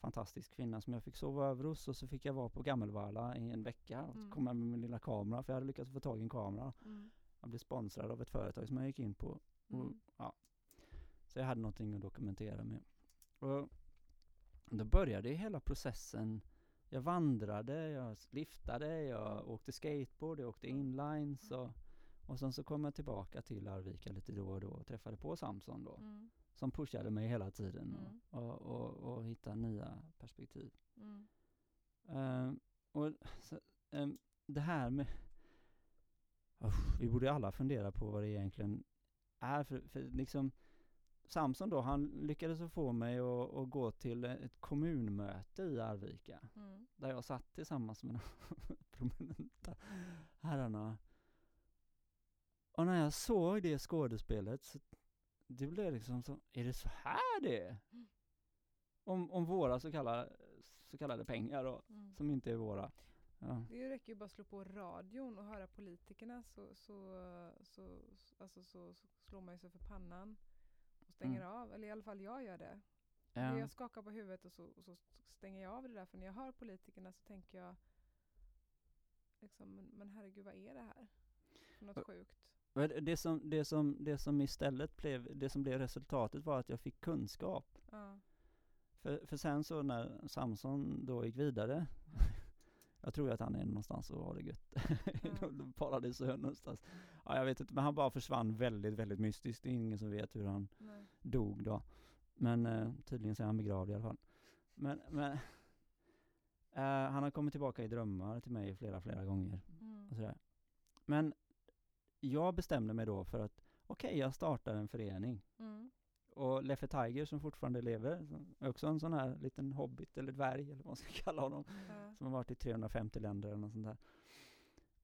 fantastisk kvinna som jag fick sova över hos och så fick jag vara på Gammelvarda i en vecka och Mm. kom med min lilla kamera för jag hade lyckats få tag i en kamera. Mm. Jag blev sponsrad av ett företag som jag gick in på och, Mm. ja. Så jag hade någonting att dokumentera med. Och då började hela processen. Jag vandrade, jag liftade, jag åkte skateboard, jag åkte Mm. inlines och, och sen så kom jag tillbaka till Arvika lite då och då och träffade på Samson då. Mm. Som pushade mig hela tiden Mm. och, och, och, hitta nya perspektiv. Mm. Ehm, och så, ehm, det här med... Usch, vi borde alla fundera på vad det egentligen är för, för liksom Samson då, han lyckades få mig att, att gå till ett kommunmöte i Arvika. Mm. Där jag satt tillsammans med de <laughs> prominenta herrarna. Och när jag såg det skådespelet så det blev liksom så, är det så här det är? Om, om våra så kallade, så kallade pengar då, Mm. som inte är våra. Ja. Det räcker ju bara att slå på radion och höra politikerna så, så, så, alltså så, så slår man ju sig för pannan och stänger Mm. av. Eller i alla fall jag gör det. Ja. Jag skakar på huvudet och så, och så stänger jag av det där. För när jag hör politikerna så tänker jag liksom, men, men herregud vad är det här? Något sjukt. Det som, det, som, det som istället blev, det som blev resultatet var att jag fick kunskap. Ja. För, för sen så när Samson då gick vidare, <laughs> jag tror att han är någonstans och har det gött. <laughs> I Paradisön någonstans. Ja, jag vet inte, men han bara försvann väldigt, väldigt mystiskt. Det är ingen som vet hur han Nej. dog då. Men eh, tydligen så är han begravd i alla fall. Men, men <laughs> eh, han har kommit tillbaka i drömmar till mig flera, flera gånger. Mm. Och sådär. Men jag bestämde mig då för att okej, jag startar en förening. Mm. Och Leffe Tiger som fortfarande lever, också en sån här liten hobbit eller dvärg eller vad man ska <laughs> kalla honom, Ja. som har varit i 350 länder eller något sånt där.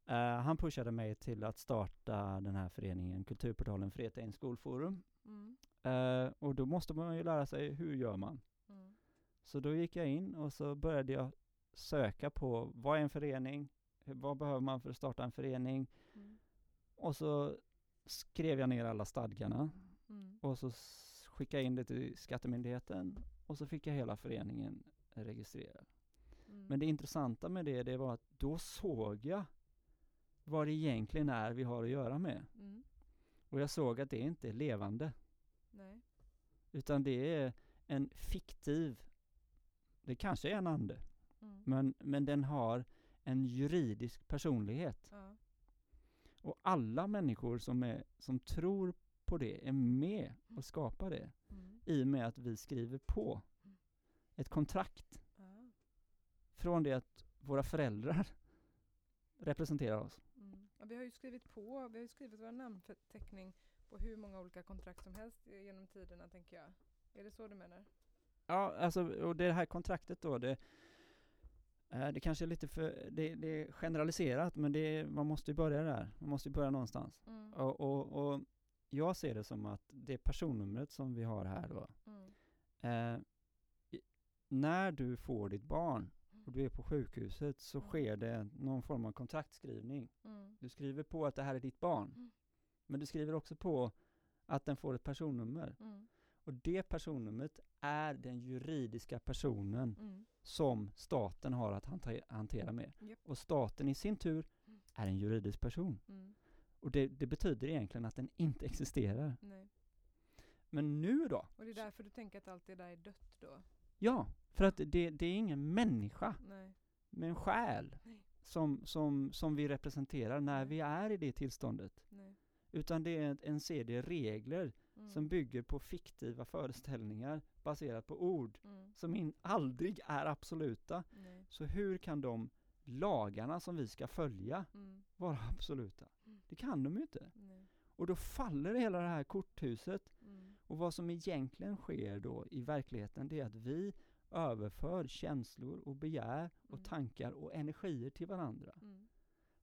Eh, han pushade mig till att starta den här föreningen, Kulturportalen Fredheim Skolforum. Mm. Eh, och då måste man ju lära sig, hur gör man? Mm. Så då gick jag in och så började jag söka på, vad är en förening? Vad behöver man för att starta en förening? Mm. Och så skrev jag ner alla stadgarna Mm. och så skickade jag in det till Skattemyndigheten och så fick jag hela föreningen registrerad. Mm. Men det intressanta med det, det var att då såg jag vad det egentligen är vi har att göra med. Mm. Och jag såg att det inte är levande, Nej. utan det är en fiktiv, det kanske är en ande, Mm. men, men den har en juridisk personlighet. Ja. Och alla människor som, är, som tror på det är med och skapar det Mm. i och med att vi skriver på Mm. ett kontrakt Ja. från det att våra föräldrar <laughs> representerar oss. Mm. Ja, vi har ju skrivit på, vi har ju skrivit vår namnförteckning på hur många olika kontrakt som helst genom tiderna tänker jag. Är det så du menar? Ja, alltså, och det här kontraktet då, det, det kanske är lite för, det, det är generaliserat, men det man måste ju börja där. Man måste ju börja någonstans. Mm. Och, och, och jag ser det som att det personnumret som vi har här då, Mm. eh, när du får ditt barn och du är på sjukhuset så Mm. sker det någon form av kontraktskrivning. Mm. Du skriver på att det här är ditt barn, Mm. men du skriver också på att den får ett personnummer. Och det personnumret är den juridiska personen Mm. som staten har att hante- hantera med. Japp. Och staten i sin tur är en juridisk person. Mm. Och det, det betyder egentligen att den inte existerar. Nej. Men nu då? Och det är därför du tänker att allt det där är dött då? Ja, för att det, det är ingen människa Nej. med en själ Nej. som, som, som vi representerar när vi är i det tillståndet. Utan det är en, en serie regler Mm. som bygger på fiktiva föreställningar baserat på ord Mm. som in, aldrig är absoluta. Nej. Så hur kan de lagarna som vi ska följa Mm. vara absoluta? Det kan de ju inte. Nej. Och då faller hela det här korthuset. Mm. Och vad som egentligen sker då i verkligheten, det är att vi överför känslor och begär och Mm. tankar och energier till varandra.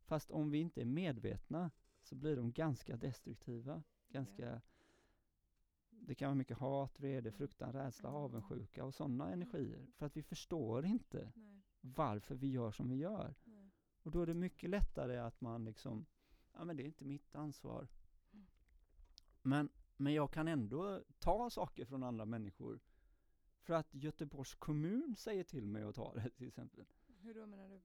Fast om vi inte är medvetna så blir de ganska destruktiva. Ganska, det kan vara mycket hat, vrede, fruktan, rädsla, Mm. avundsjuka och sådana energier. För att vi förstår inte Nej. varför vi gör som vi gör. Nej. Och då är det mycket lättare att man liksom, ja men det är inte mitt ansvar. Mm. Men, men jag kan ändå ta saker från andra människor. För att Göteborgs kommun säger till mig att ta det till exempel. Hur då menar du?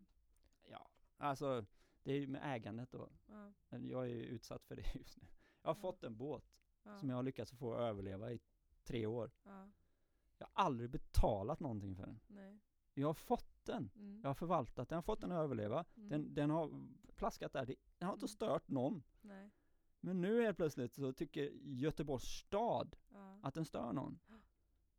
Ja, alltså det är ju med ägandet då. Ja. Jag är ju utsatt för det just nu. Jag har Ja. fått en båt Ja. som jag har lyckats få överleva i tre år. Ja. Jag har aldrig betalat någonting för den. Nej. Jag har fått den. Mm. Jag har förvaltat den, jag har fått den att överleva. Mm. Den, den har plaskat där, den har inte Mm. stört någon. Nej. Men nu helt plötsligt så tycker Göteborgs stad Ja. att den stör någon. <gasps>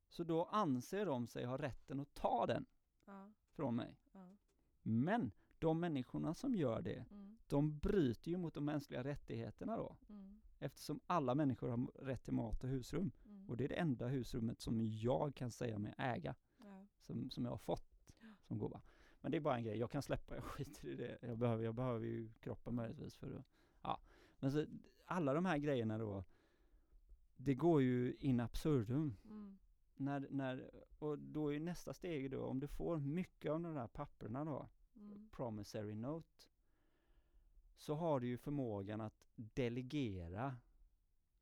Så då anser de sig ha rätten att ta den Ja. från mig. Ja. Men de människorna som gör det, Mm. de bryter ju mot de mänskliga rättigheterna då. Mm. Eftersom alla människor har rätt till mat och husrum. Mm. Och det är det enda husrummet som jag kan säga mig äga, Ja. som, som jag har fått som gåva. Men det är bara en grej, jag kan släppa, jag skiter i det. Jag behöver, jag behöver ju kroppen möjligtvis för att, ja. Men så, alla de här grejerna då, det går ju in absurdum. Mm. När, när, och då är nästa steg då, om du får mycket av de där papperna då, Mm. promissory note, så har du ju förmågan att delegera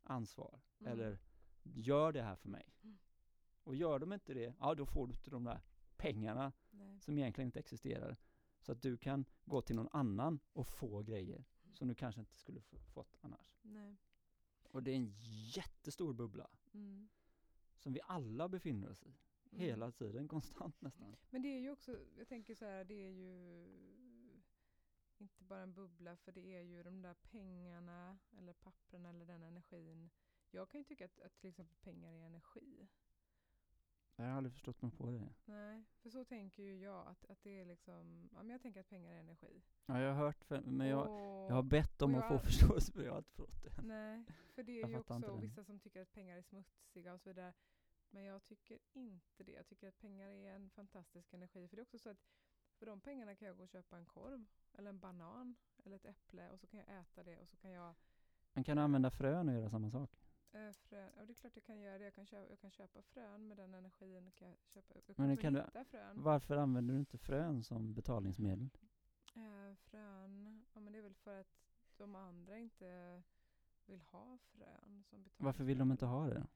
ansvar. Mm. Eller gör det här för mig. Mm. Och gör de inte det, ja då får du inte de där pengarna Nej. som egentligen inte existerar. Så att du kan gå till någon annan och få grejer som du kanske inte skulle få, fått annars. Nej. Och det är en jättestor bubbla Mm. som vi alla befinner oss i. Mm. Hela tiden, konstant nästan. Men det är ju också, jag tänker så här, det är ju inte bara en bubbla för det är ju de där pengarna eller papperna eller den energin. Jag kan ju tycka att, att till exempel pengar är energi. Jag har aldrig förstått mig på det. Nej, för så tänker ju jag att, att det är liksom, ja men jag tänker att pengar är energi. Ja, jag har hört, för, men jag, Och- jag har bett om att få förståelse för jag har inte fått det. Nej, för det är Jag ju också vissa som tycker att pengar är smutsiga och så vidare. Men jag tycker inte det. Jag tycker att pengar är en fantastisk energi. För det är också så att för de pengarna kan jag gå och köpa en korv eller en banan eller ett äpple och så kan jag äta det och så kan jag Men kan du använda frön och göra samma sak? eh, frön, ja det är klart jag kan göra det. Jag kan köpa, jag kan köpa frön med den energin. Kan jag köpa, jag Men kan kan du- hitta frön. Varför använder du inte frön som betalningsmedel? Eh, frön, ja men det är väl för att de andra inte vill ha frön som Varför vill de inte ha det?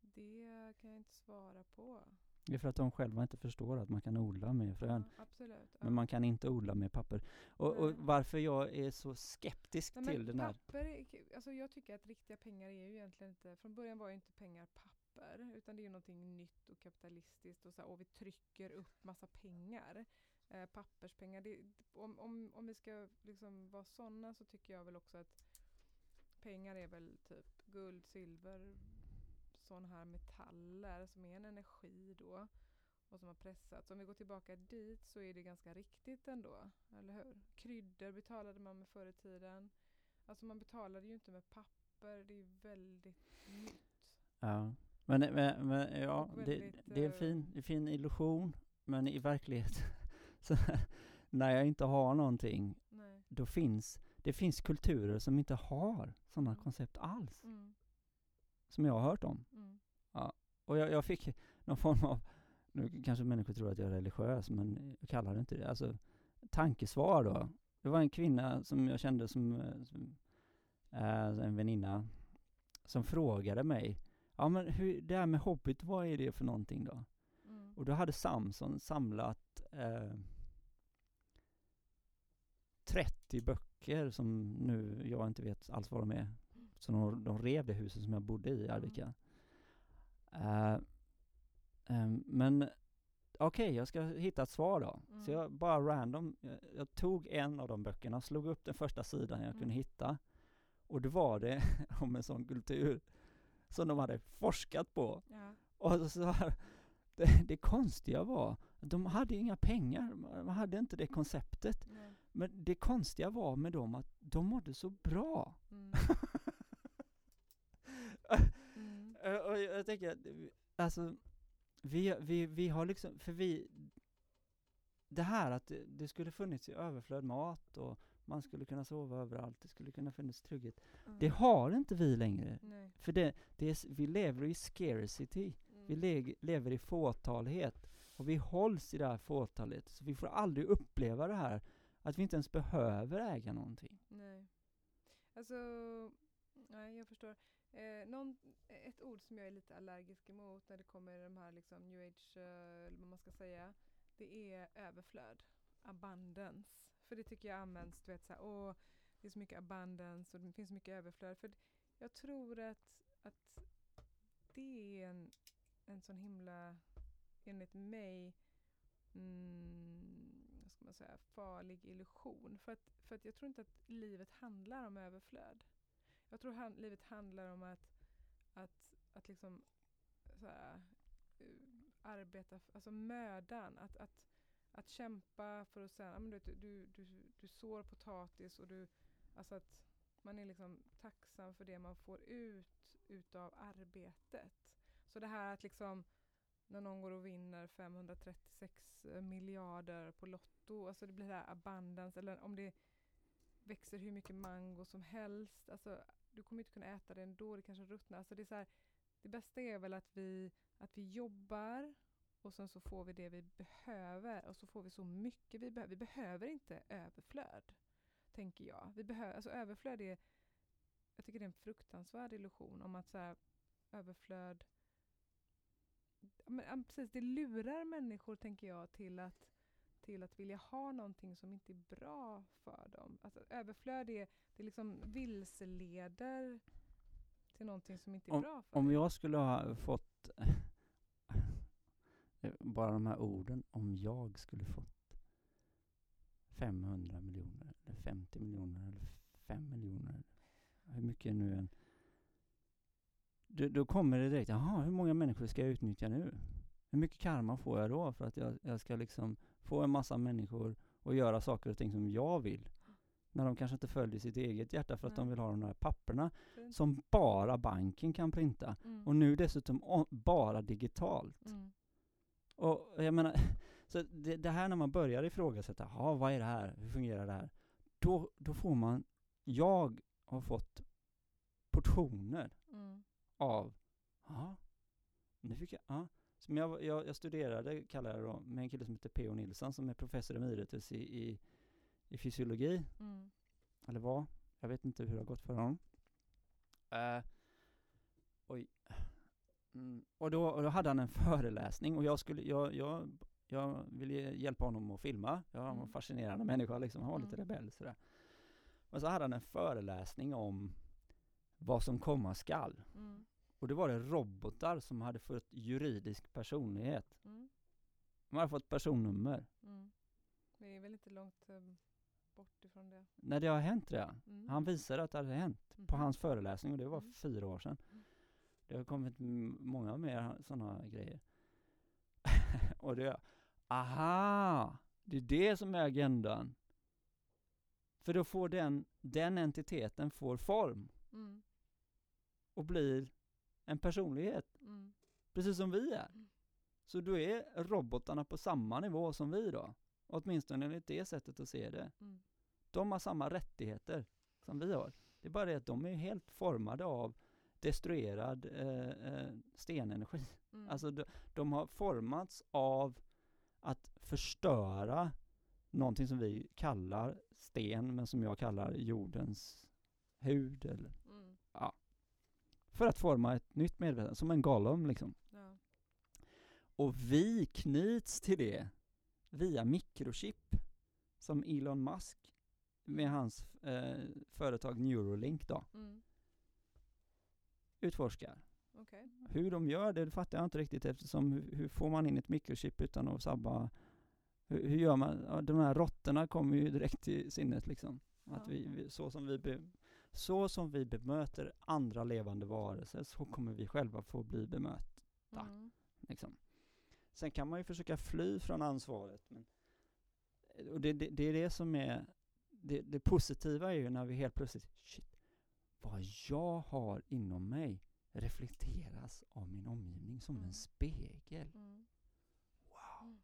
Det kan jag inte svara på. Det är för att de själva inte förstår att man kan odla med frön. Ja, absolut. Ja. Men man kan inte odla med papper. Och, och varför jag är så skeptisk Nej, till den här... papper, är- alltså jag tycker att riktiga pengar är ju egentligen inte, från början var ju inte pengar papper, utan det är ju någonting nytt och kapitalistiskt och så här, och vi trycker upp massa pengar. Eh, papperspengar, det, om, om, om vi ska liksom vara sådana så tycker jag väl också att pengar är väl typ guld, silver, sådana här metaller som är en energi då och som har pressats. Om vi går tillbaka dit så är det ganska riktigt ändå, eller hur? Kryddor betalade man med förr i tiden. Alltså man betalade ju inte med papper, det är ju väldigt nytt. Ja. Men, men, men ja, det, väldigt, det är en eh, fin, en fin illusion. Men i verkligheten, <laughs> så när jag inte har någonting, Nej. då finns det finns kulturer som inte har sådana Mm. koncept alls. Mm, Som jag har hört om. Mm, Och jag, jag fick någon form av, nu kanske människor tror att jag är religiös, men jag kallar det inte det. Alltså, tankesvar då. Det var en kvinna som jag kände som, som eh, en väninna, som frågade mig, ja men hur, det här med Hobbit, vad är det för någonting då? mm, Och då hade Samson samlat eh, 30 böcker som nu jag inte vet alls vad de är. Så de, de rev det huset som jag bodde i i Arvika. Ehm, men okej, jag ska hitta ett svar då. Mm. Så jag bara random, jag, jag tog en av de böckerna, slog upp den första sidan jag kunde Mm. hitta. Och det var det <laughs> om en sån kultur som de hade forskat på. ja, Och så här, <laughs> det, det konstiga var, de hade inga pengar, de hade inte det konceptet. nej, Men det konstiga var med dem att de mådde så bra. mm, <laughs> Och jag tänker att, vi- alltså, vi, vi, vi har liksom, för vi, det här att det, det skulle funnits i överflöd mat och man skulle kunna sova överallt, det skulle kunna funnits trygghet. mm. Det har inte vi längre. Nej. För det, det är, vi lever i scarcity. Vi Mm. le lever i fåtalighet och vi hålls i det här fåtalet. Så vi får aldrig uppleva det här att vi inte ens behöver äga någonting. Nej. Alltså, nej jag förstår. Eh, någon, ett ord som jag är lite allergisk emot när det kommer de här liksom new age, eh, eller vad man ska säga, det är överflöd. Abundance. För det tycker jag används, du vet såhär, åh, det är så mycket abundance och det finns så mycket överflöd. För jag tror att, att det är en, en sån himla, enligt mig, mm, vad ska man säga, farlig illusion. För att, för att jag tror inte att livet handlar om överflöd. Jag tror han, livet handlar om att, att, att liksom så här, eh, arbeta, alltså mödan, att, att, att kämpa för att sen, du, du, du, du sår potatis och du, alltså att man är liksom tacksam för det man får ut utav arbetet. Så det här att liksom när någon går och vinner 536 eh, miljarder på Lotto, alltså det blir det här abundance, eller om det växer hur mycket mango som helst, alltså du kommer inte kunna äta det ändå, det kanske ruttnar. Alltså det, är så här, det bästa är väl att vi, att vi jobbar och sen så får vi det vi behöver och så får vi så mycket vi behöver. Vi behöver inte överflöd, tänker jag. Vi behöver, alltså överflöd är, jag tycker det är en fruktansvärd illusion om att så här, överflöd men, precis, det lurar människor, tänker jag, till att, till att vilja ha någonting som inte är bra för dem. Alltså, överflöd är, det liksom vilseleder till någonting som inte är bra för Om dig. jag skulle ha fått, <laughs> bara de här orden, om jag skulle fått 500 miljoner, eller 50 miljoner, eller 5 miljoner, hur mycket nu än då, då kommer det direkt, jaha, hur många människor ska jag utnyttja nu? Hur mycket karma får jag då för att jag, jag ska liksom få en massa människor och göra saker och ting som jag vill? När de kanske inte följer sitt eget hjärta för att de Nej. vill ha de här papperna Fint. som bara banken kan printa. Mm. Och nu dessutom bara digitalt. Mm. Och jag menar, <laughs> så det, det här när man börjar ifrågasätta, ja vad är det här, hur fungerar det här? Då, då får man, jag har fått portioner Mm. av, ja, nu fick jag, ja. Som jag, jag, jag studerade, kallar jag det då, med en kille som heter P.O. Nilsson som är professor emeritus i, i, i fysiologi, Mm. eller var, jag vet inte hur det har gått för honom. Eh, oj, Mm, och, då, och då hade han en föreläsning och jag skulle, jag, jag, jag ville hjälpa honom att filma. Jag var en Mm. fascinerande människa liksom, han var lite Mm. rebell sådär. Och så hade han en föreläsning om vad som komma skall. Mm. Och det var det robotar som hade fått juridisk personlighet. Mm. De hade fått personnummer. Mm. Vi är väl inte långt eh, bort ifrån det. När det har hänt det. Mm. Han visade att det hade hänt på Mhm. hans föreläsning och det var Mm. fyra år sedan. Mm. Det har kommit många mer sådana grejer. <laughs> och det, aha, det är det som är agendan. För då får den, den entiteten får form Mm. och blir en personlighet, Mm. precis som vi är. Mm. Så då är robotarna på samma nivå som vi då. Åtminstone enligt det sättet att se det. Mm. De har samma rättigheter som vi har. Det är bara det att de är helt formade av destruerad eh, eh, stenenergi. Mm. Alltså de, de har formats av att förstöra någonting som vi kallar sten, men som jag kallar jordens hud. Eller, Mm. För att forma ett nytt medvetande, som en Gollum liksom. Ja. Och vi knyts till det via mikrochip som Elon Musk med hans eh, företag Neuralink då Mm. utforskar. Okej. Hur de gör det fattar jag inte riktigt eftersom hur, hur får man in ett mikrochip utan att sabba hur, hur gör man? Ja, de här råttorna kommer ju direkt till sinnet liksom. Att vi, vi, så, som vi be, så som vi bemöter andra levande varelser så kommer vi själva få bli bemötta. Mm. Liksom. Sen kan man ju försöka fly från ansvaret. Men, och det, det, det är det som är det, det positiva är ju när vi helt plötsligt, shit, vad jag har inom mig reflekteras av min omgivning som Mm. en spegel. Mm. Wow!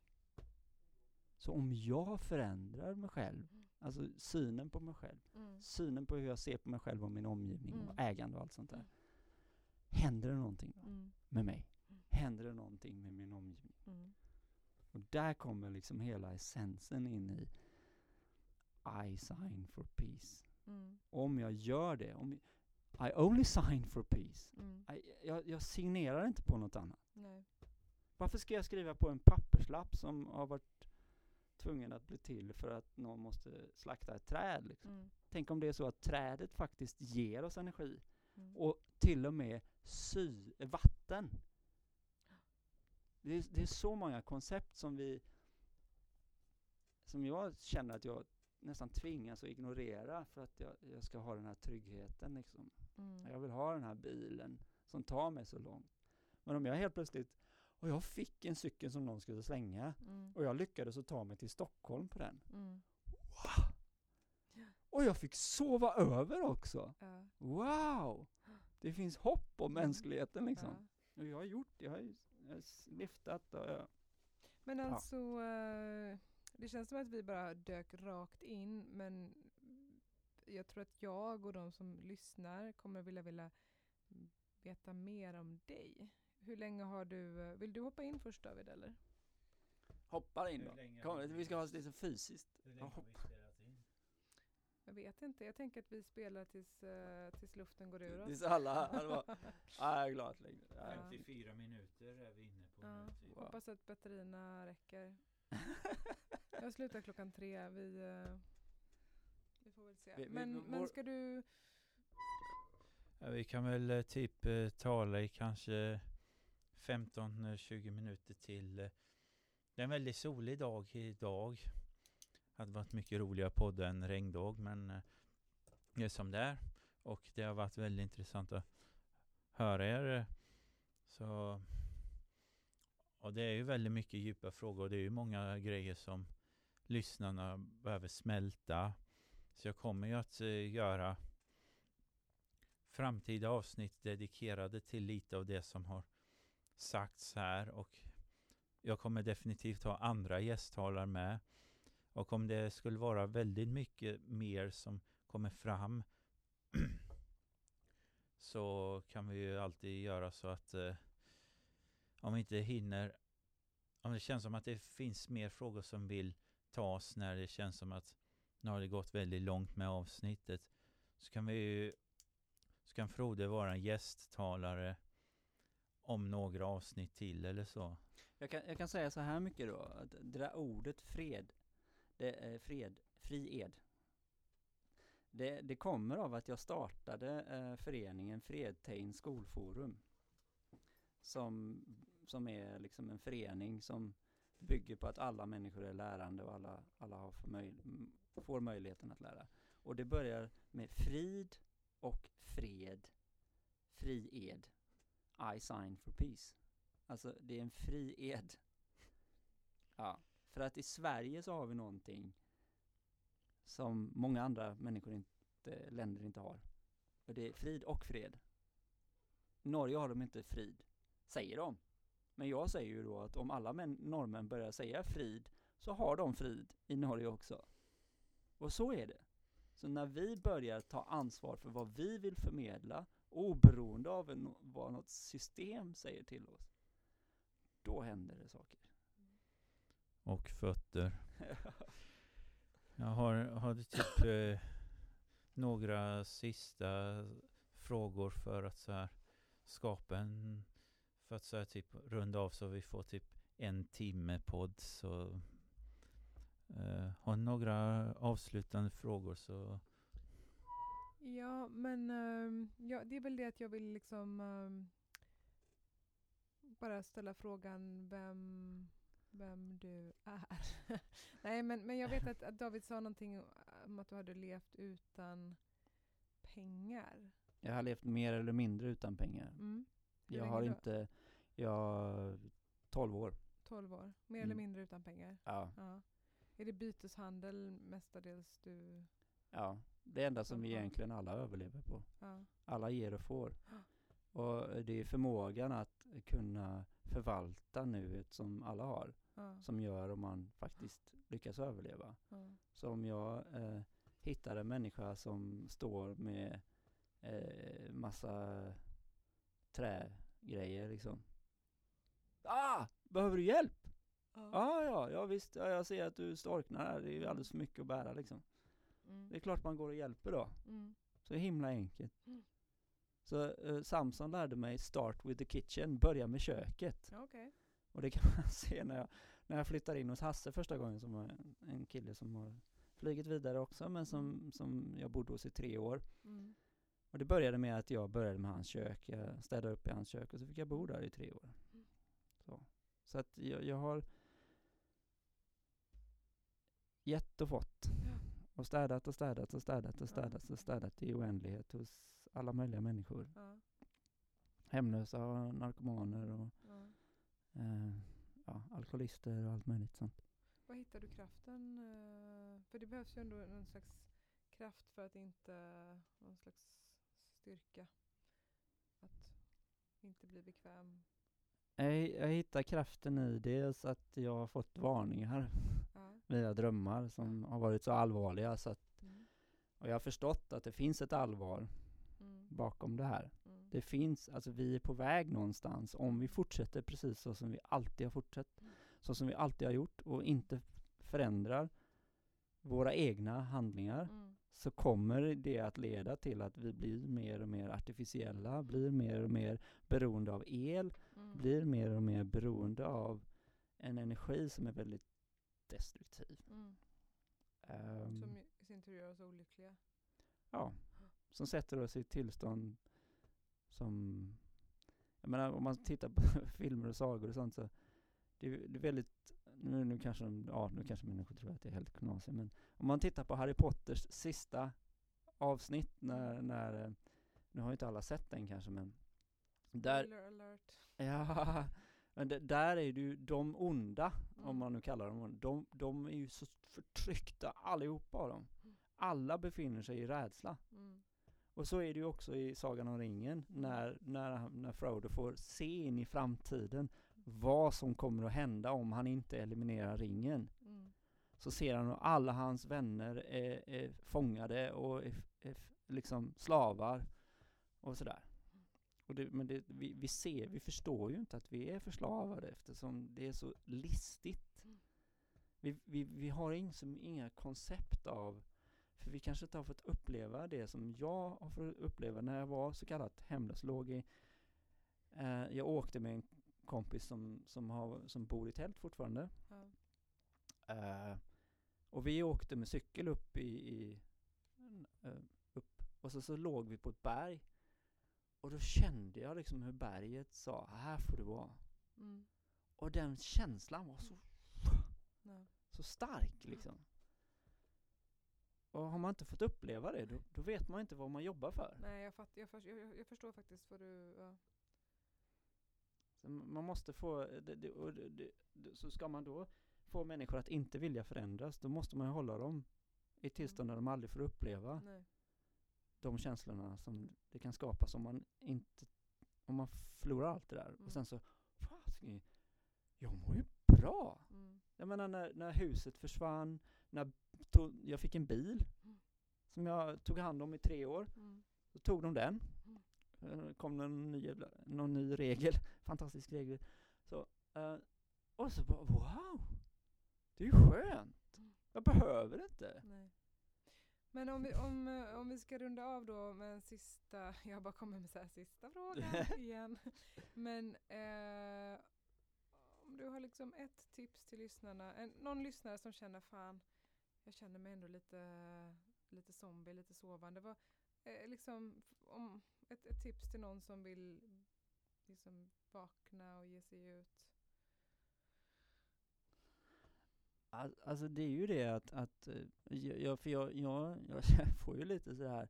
Så om jag förändrar mig själv, Mm. Alltså synen på mig själv, Mm. synen på hur jag ser på mig själv och min omgivning och Mm. ägande och allt sånt där. Mm. Händer det någonting då Mm. med mig? Mm. Händer det någonting med min omgivning? Och där kommer liksom hela essensen in i I sign for peace. Om jag gör det, om I only sign for peace. I, jag, jag signerar inte på något annat. Nej. Varför ska jag skriva på en papperslapp som har varit tvungen att bli till för att någon måste slakta ett träd? Liksom? Mm. Tänk om det är så att trädet faktiskt ger oss energi Mm. och till och med sy vatten. Det är, det är så många koncept som vi som jag känner att jag nästan tvingas att ignorera för att jag, jag ska ha den här tryggheten. Liksom. Mm. Jag vill ha den här bilen som tar mig så långt. Men om jag helt plötsligt, och jag fick en cykel som någon skulle slänga Mm. och jag lyckades att ta mig till Stockholm på den. Mm. Och jag fick sova över också! Ja. Wow! Det finns hopp om Mm. mänskligheten liksom. Ja. Och jag har gjort det, jag har jag har lyftat och jag, Men Ja. alltså, eh, det känns som att vi bara dök rakt in men jag tror att jag och de som lyssnar kommer vilja, vilja veta mer om dig. Hur länge har du, eh, vill du hoppa in först David eller? hoppar in då. länge Kom, vi- vi ska ha det så fysiskt. Hur länge har vi vi spelat in? Jag vet inte, jag tänker att vi spelar tills, eh, tills luften går ur oss. Tills alla, <laughs> alla bara, ah, jag är glad längre. Ja. 54 minuter är vi inne på Ja. nu. Typ. Wow. Hoppas att batterierna räcker. <laughs> Jag slutar klockan tre, vi, eh, vi får väl se. Vi- vi- men, vår- men ska du, Ja, vi kan väl typ eh, tala i kanske 15-20 eh, minuter till. Eh, det är en väldigt solig dag idag. Hade varit mycket roligare podd än regndag men eh, det är som det är. Och det har varit väldigt intressant att höra er. Så och det är ju väldigt mycket djupa frågor och det är ju många grejer som lyssnarna behöver smälta. Så jag kommer ju att göra framtida avsnitt dedikerade till lite av det som har sagts här och jag kommer definitivt ha andra gästtalare med. Och om det skulle vara väldigt mycket mer som kommer fram <clears throat> så kan vi ju alltid göra så att eh, om vi inte hinner, om det känns som att det finns mer frågor som vill tas när det känns som att nu har det gått väldigt långt med avsnittet så kan vi ju så kan Frode vara en gästtalare om några avsnitt till eller så. Jag kan, jag kan säga så här mycket då, att det där ordet fred, det är fred, fried. Det, det kommer av att jag startade eh, föreningen Fredtein skolforum. Som, som är liksom en förening som bygger på att alla människor är lärande och alla, alla har för möj, får möjligheten att lära. Och det börjar med frid och fred, fried. I sign for peace. Alltså det är en fri ed. Ja, för att i Sverige så har vi någonting som många andra människor inte, länder inte har. Och det är frid och fred. I Norge har de inte frid, säger de. Men jag säger ju då att om alla män, norrmän börjar säga frid så har de frid i Norge också. Och så är det. Så när vi börjar ta ansvar för vad vi vill förmedla oberoende av en, vad något system säger till oss då händer det saker. Och fötter. <laughs> Jag har, har typ eh, några sista frågor för att så här skapa en, för att så här typ runda av så vi får typ en timme podd så eh, har några avslutande frågor så Ja, men ehm, ja, det är väl det att jag vill liksom ehm, bara ställa frågan vem, vem du är. <laughs> Nej, men, men jag vet att, att David sa någonting om att du hade levt utan pengar. Jag har levt mer eller mindre utan pengar. Mm. Jag har då? inte, jag, 12 år. 12 år, mer Mm. eller mindre utan pengar. Ja, Ja. Är det byteshandel mestadels du... ja. Det enda som vi egentligen alla överlever på. Ja. Alla ger och får. Och det är förmågan att kunna förvalta nuet som alla har. Ja. Som gör om man faktiskt lyckas överleva. Ja. Så om jag eh, hittar en människa som står med eh, massa trägrejer liksom. Ah! Behöver du hjälp? Ja. Ja, ja, ja visst. Ja, jag ser att du storknar här. Det är alldeles för mycket att bära liksom. Mm. Det är klart man går och hjälper då. Mm. Så himla enkelt. Mm. Så eh, Samson lärde mig start with the kitchen, börja med köket. Okej. Och det kan man <laughs> se när jag, när jag flyttar in hos Hasse första gången som en, en kille som har flugit vidare också men som, som jag bodde hos i tre år. Mm. Och det började med att jag började med hans kök, jag städade upp i hans kök och så fick jag bo där i tre år. Mm. Så, så att jag, jag har gett och fått. Ja. Och städat och städat och städat och städat och städat i oändlighet hos alla möjliga människor. Ja. Hemlösa och narkomaner och Ja. eh, ja, alkoholister och allt möjligt sånt. Var hittar du kraften? eh, För det behövs ju ändå någon slags kraft för att inte, någon slags styrka. Att inte bli bekväm. Jag, jag hittar kraften i dels att jag har fått varningar Via drömmar som har varit så allvarliga så att, Mm. och jag har förstått att det finns ett allvar Mm. bakom det här. Mm. Det finns, alltså vi är på väg någonstans om vi fortsätter precis så som vi alltid har fortsatt. Så som vi alltid har gjort och inte förändrar våra egna handlingar Mm. så kommer det att leda till att vi blir mer och mer artificiella, blir mer och mer beroende av el, Mm. blir mer och mer beroende av en energi som är väldigt destruktiv. Mm. Ehm, Som i sin tur gör oss olyckliga. ja, som sätter oss i ett tillstånd som, jag menar om man tittar på <laughs> filmer och sagor och sånt så det är, det är väldigt, nu, nu kanske de, ja nu kanske människor tror att det är helt knasigt men om man tittar på Harry Potters sista avsnitt när, när eh, nu har ju inte alla sett den kanske men där, Spoiler alert. <laughs> ja, men det, där är ju de onda, Mm. om man nu kallar dem onda, de, de är ju så förtryckta allihopa av dem. Mm. Alla befinner sig i rädsla. Mm. Och så är det ju också i Sagan om ringen, när, när, han- när Frodo får se in i framtiden vad som kommer att hända om han inte eliminerar ringen. Mm. Så ser han hur alla hans vänner är, är fångade och är, är liksom slavar och sådär. Det, men det, vi, vi ser, vi förstår ju inte att vi är förslavade eftersom det är så listigt. Mm. Vi, vi, vi har ing, som inga koncept av, för vi kanske inte har fått uppleva det som jag har fått uppleva när jag var så kallat hemlös, låg i Eh, jag åkte med en kompis som, som, har, som bor i tält fortfarande. Ja. Eh, och vi åkte med cykel upp i, i eh, upp. Och så, så låg vi på ett berg. Och då kände jag liksom hur berget sa, här får du vara. Mm. Och den känslan var så, så stark liksom. Och har man inte fått uppleva det, då, då vet man inte vad man jobbar för. Nej, jag, fatt, jag, för, jag, jag förstår faktiskt vad du... Ja. Så man måste få, det, det, och det, så ska man då få människor att inte vilja förändras, då måste man ju hålla dem i tillstånd där de aldrig får uppleva Nej. De känslorna som det kan skapas om man inte, om man förlorar allt det där. Mm. Och sen så, fasiken, jag mår ju bra. Mm. Jag menar när, när huset försvann, när to, jag fick en bil Mm. som jag tog hand om i tre år. Mm. Då tog de den. Mm. Eh, kom det en ny, någon ny regel, <laughs> fantastisk regel. Så, eh, och så bara wow, det är ju skönt. Mm. Jag behöver det inte. Nej. Men om vi, om, om vi ska runda av då med en sista, <laughs> jag bara kommer med så här sista frågan <laughs> igen. Men eh, om du har liksom ett tips till lyssnarna, en, någon lyssnare som känner fan, jag känner mig ändå lite, lite zombie, lite sovande. Vad, eh, liksom, om, ett, ett tips till någon som vill liksom vakna och ge sig ut. Alltså det är ju det att, att eh, jag, för jag, jag, jag <laughs> får ju lite så här,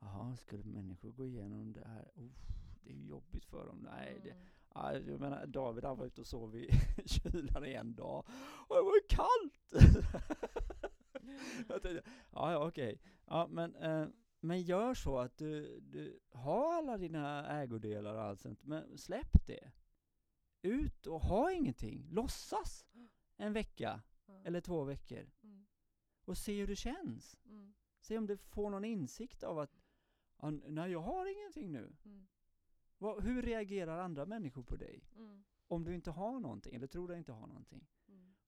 jaha, skulle människor gå igenom det här? Uff, det är ju jobbigt för dem. Nej, det, Mm. ja, jag menar, David han var ute och sov i <laughs> kylan i en dag, och det var ju kallt! <laughs> jag tänkte, ja, ja okej. Ja, men, eh, men gör så att du, du har alla dina ägodelar och allt sånt, men släpp det. Ut och ha ingenting, låtsas en vecka Eller två veckor Mm. och se hur det känns. Mm. Se om du får någon insikt av att "Ja, n- nej, jag har ingenting nu. Mm. Vad, hur reagerar andra människor på dig? Mm. Om du inte har någonting, eller tror dig inte ha någonting.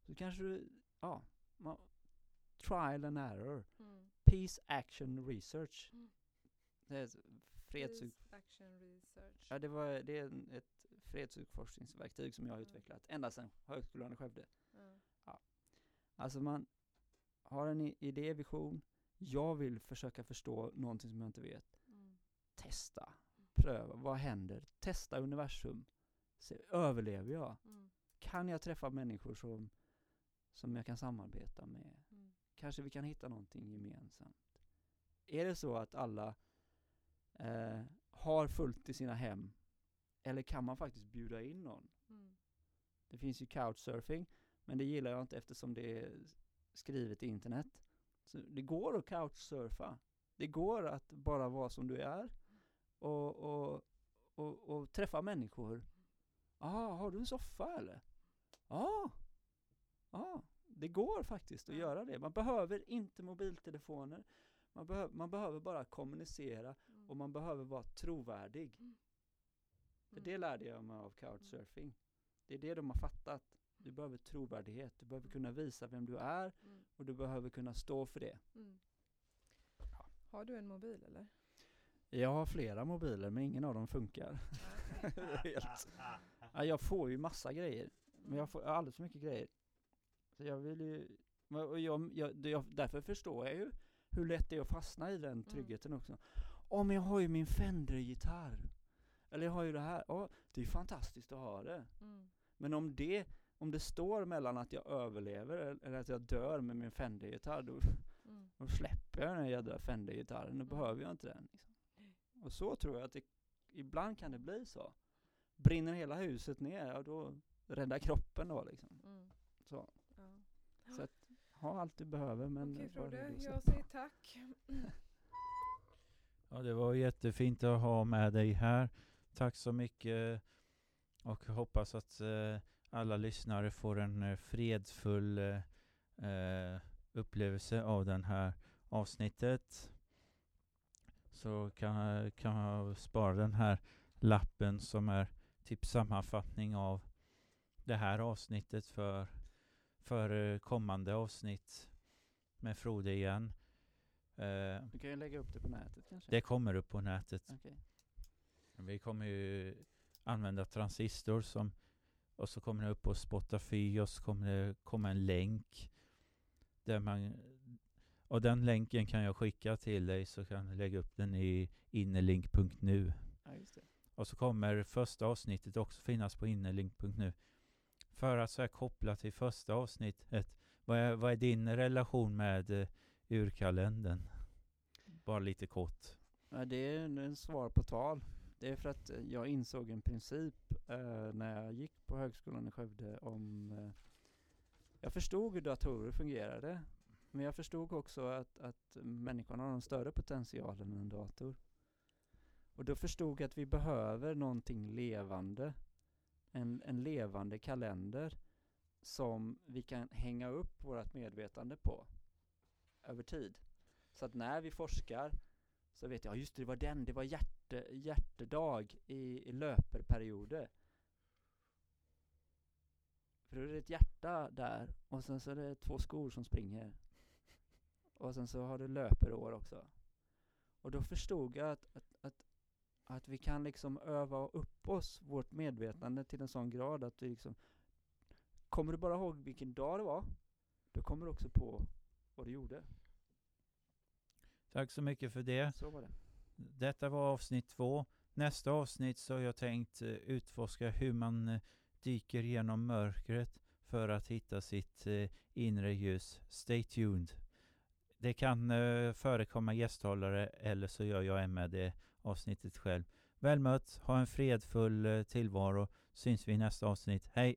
Så kanske du, ja, ma- trial and error. Peace Action Research. Det är ett freds... Peace Action Research. Ja, det, var, det är ett fredsforskningsverktyg som jag har utvecklat ända sedan Högskolan i Skövde. Alltså man har en idé, vision. Jag vill försöka förstå någonting som jag inte vet. Mm. Testa, pröva, vad händer? Testa universum. Se, överlever jag? Mm. Kan jag träffa människor som, som jag kan samarbeta med? Mm. Kanske vi kan hitta någonting gemensamt. Är det så att alla eh, har fullt i sina hem? Eller kan man faktiskt bjuda in någon? Mm. Det finns ju couchsurfing, men det gillar jag inte eftersom det är skrivet i internet. Så det går att couchsurfa. Det går att bara vara som du är och, och, och, och träffa människor. ah, har du en soffa eller? Ja, ah, det går faktiskt att göra det. Man behöver inte mobiltelefoner. Man, behö man behöver bara kommunicera Mm. och man behöver vara trovärdig. Mm. För det lärde jag mig av couchsurfing. Det är det de har fattat. Du behöver trovärdighet. Du behöver kunna visa vem du är Mm. och du behöver kunna stå för det. Mm. Har du en mobil eller? Jag har flera mobiler men ingen av dem funkar. <laughs> Helt. Ja, jag får ju massa grejer. Men jag får alldeles för mycket grejer. Så jag vill ju, och jag, jag, jag, därför förstår jag ju hur lätt det är att fastna i den tryggheten också. Åh men jag har ju min Fender-gitarr. Eller jag har ju det här. Ja, det är fantastiskt att ha det. Mm. Men om det, om det står mellan att jag överlever eller- att jag dör med min Fender-gitarr, då, Mm. då släpper jag den jädra Fender-gitarren. Då Mm. behöver jag inte den. Liksom. Och så tror jag att det, ibland kan det bli så. Brinner hela huset ner, ja då räddar kroppen då liksom. Mm. Så, Ja. så att, ha allt du behöver men Okej Frode, jag säger tack. <laughs> Ja, det var jättefint att ha med dig här. Tack så mycket och hoppas att eh, alla lyssnare får en eh, fredfull eh, eh, upplevelse av den här avsnittet. Så kan, kan jag spara den här lappen som är typ sammanfattning av det här avsnittet för, för eh, kommande avsnitt med Frode igen. Eh, Du kan ju lägga upp det på nätet kanske? det kommer upp på nätet. Okej. Vi kommer ju använda transistor som och så kommer det upp på Spotify och så kommer det komma en länk där man och den länken kan jag skicka till dig så kan du lägga upp den i innerlink.nu. Ja, just det. Och så kommer första avsnittet också finnas på innerlink.nu. För att så här koppla till första avsnittet. Vad är, vad är din relation med uh, urkalendern? Bara lite kort. Ja, det är en, en svar på tal. Det är för att eh, jag insåg en princip eh, när jag gick på högskolan i Skövde om eh, jag förstod hur datorer fungerade men jag förstod också att, att människan har en större potential än en dator. Och då förstod jag att vi behöver någonting levande. En, en levande kalender som vi kan hänga upp vårt medvetande på över tid. Så att när vi forskar så vet jag, just det, det var den, det var hjärtat, hjärte, hjärtedag i, i löperperioder. För då är det ett hjärta där och sen så är det två skor som springer. Och sen så har du löperår också. Och då förstod jag att, att, att, att vi kan liksom öva upp oss, vårt medvetande till en sån grad att vi liksom Kommer du bara ihåg vilken dag det var, då kommer du också på vad du gjorde. Tack så mycket för det. Så var det. Detta var avsnitt två. Nästa avsnitt så har jag tänkt eh, utforska hur man eh, dyker genom mörkret för att hitta sitt eh, inre ljus. Stay tuned. Det kan förekomma gästhållare eller så gör jag med det avsnittet själv. Väl mött, ha en fredfull tillvaro. Syns vi i nästa avsnitt. Hej!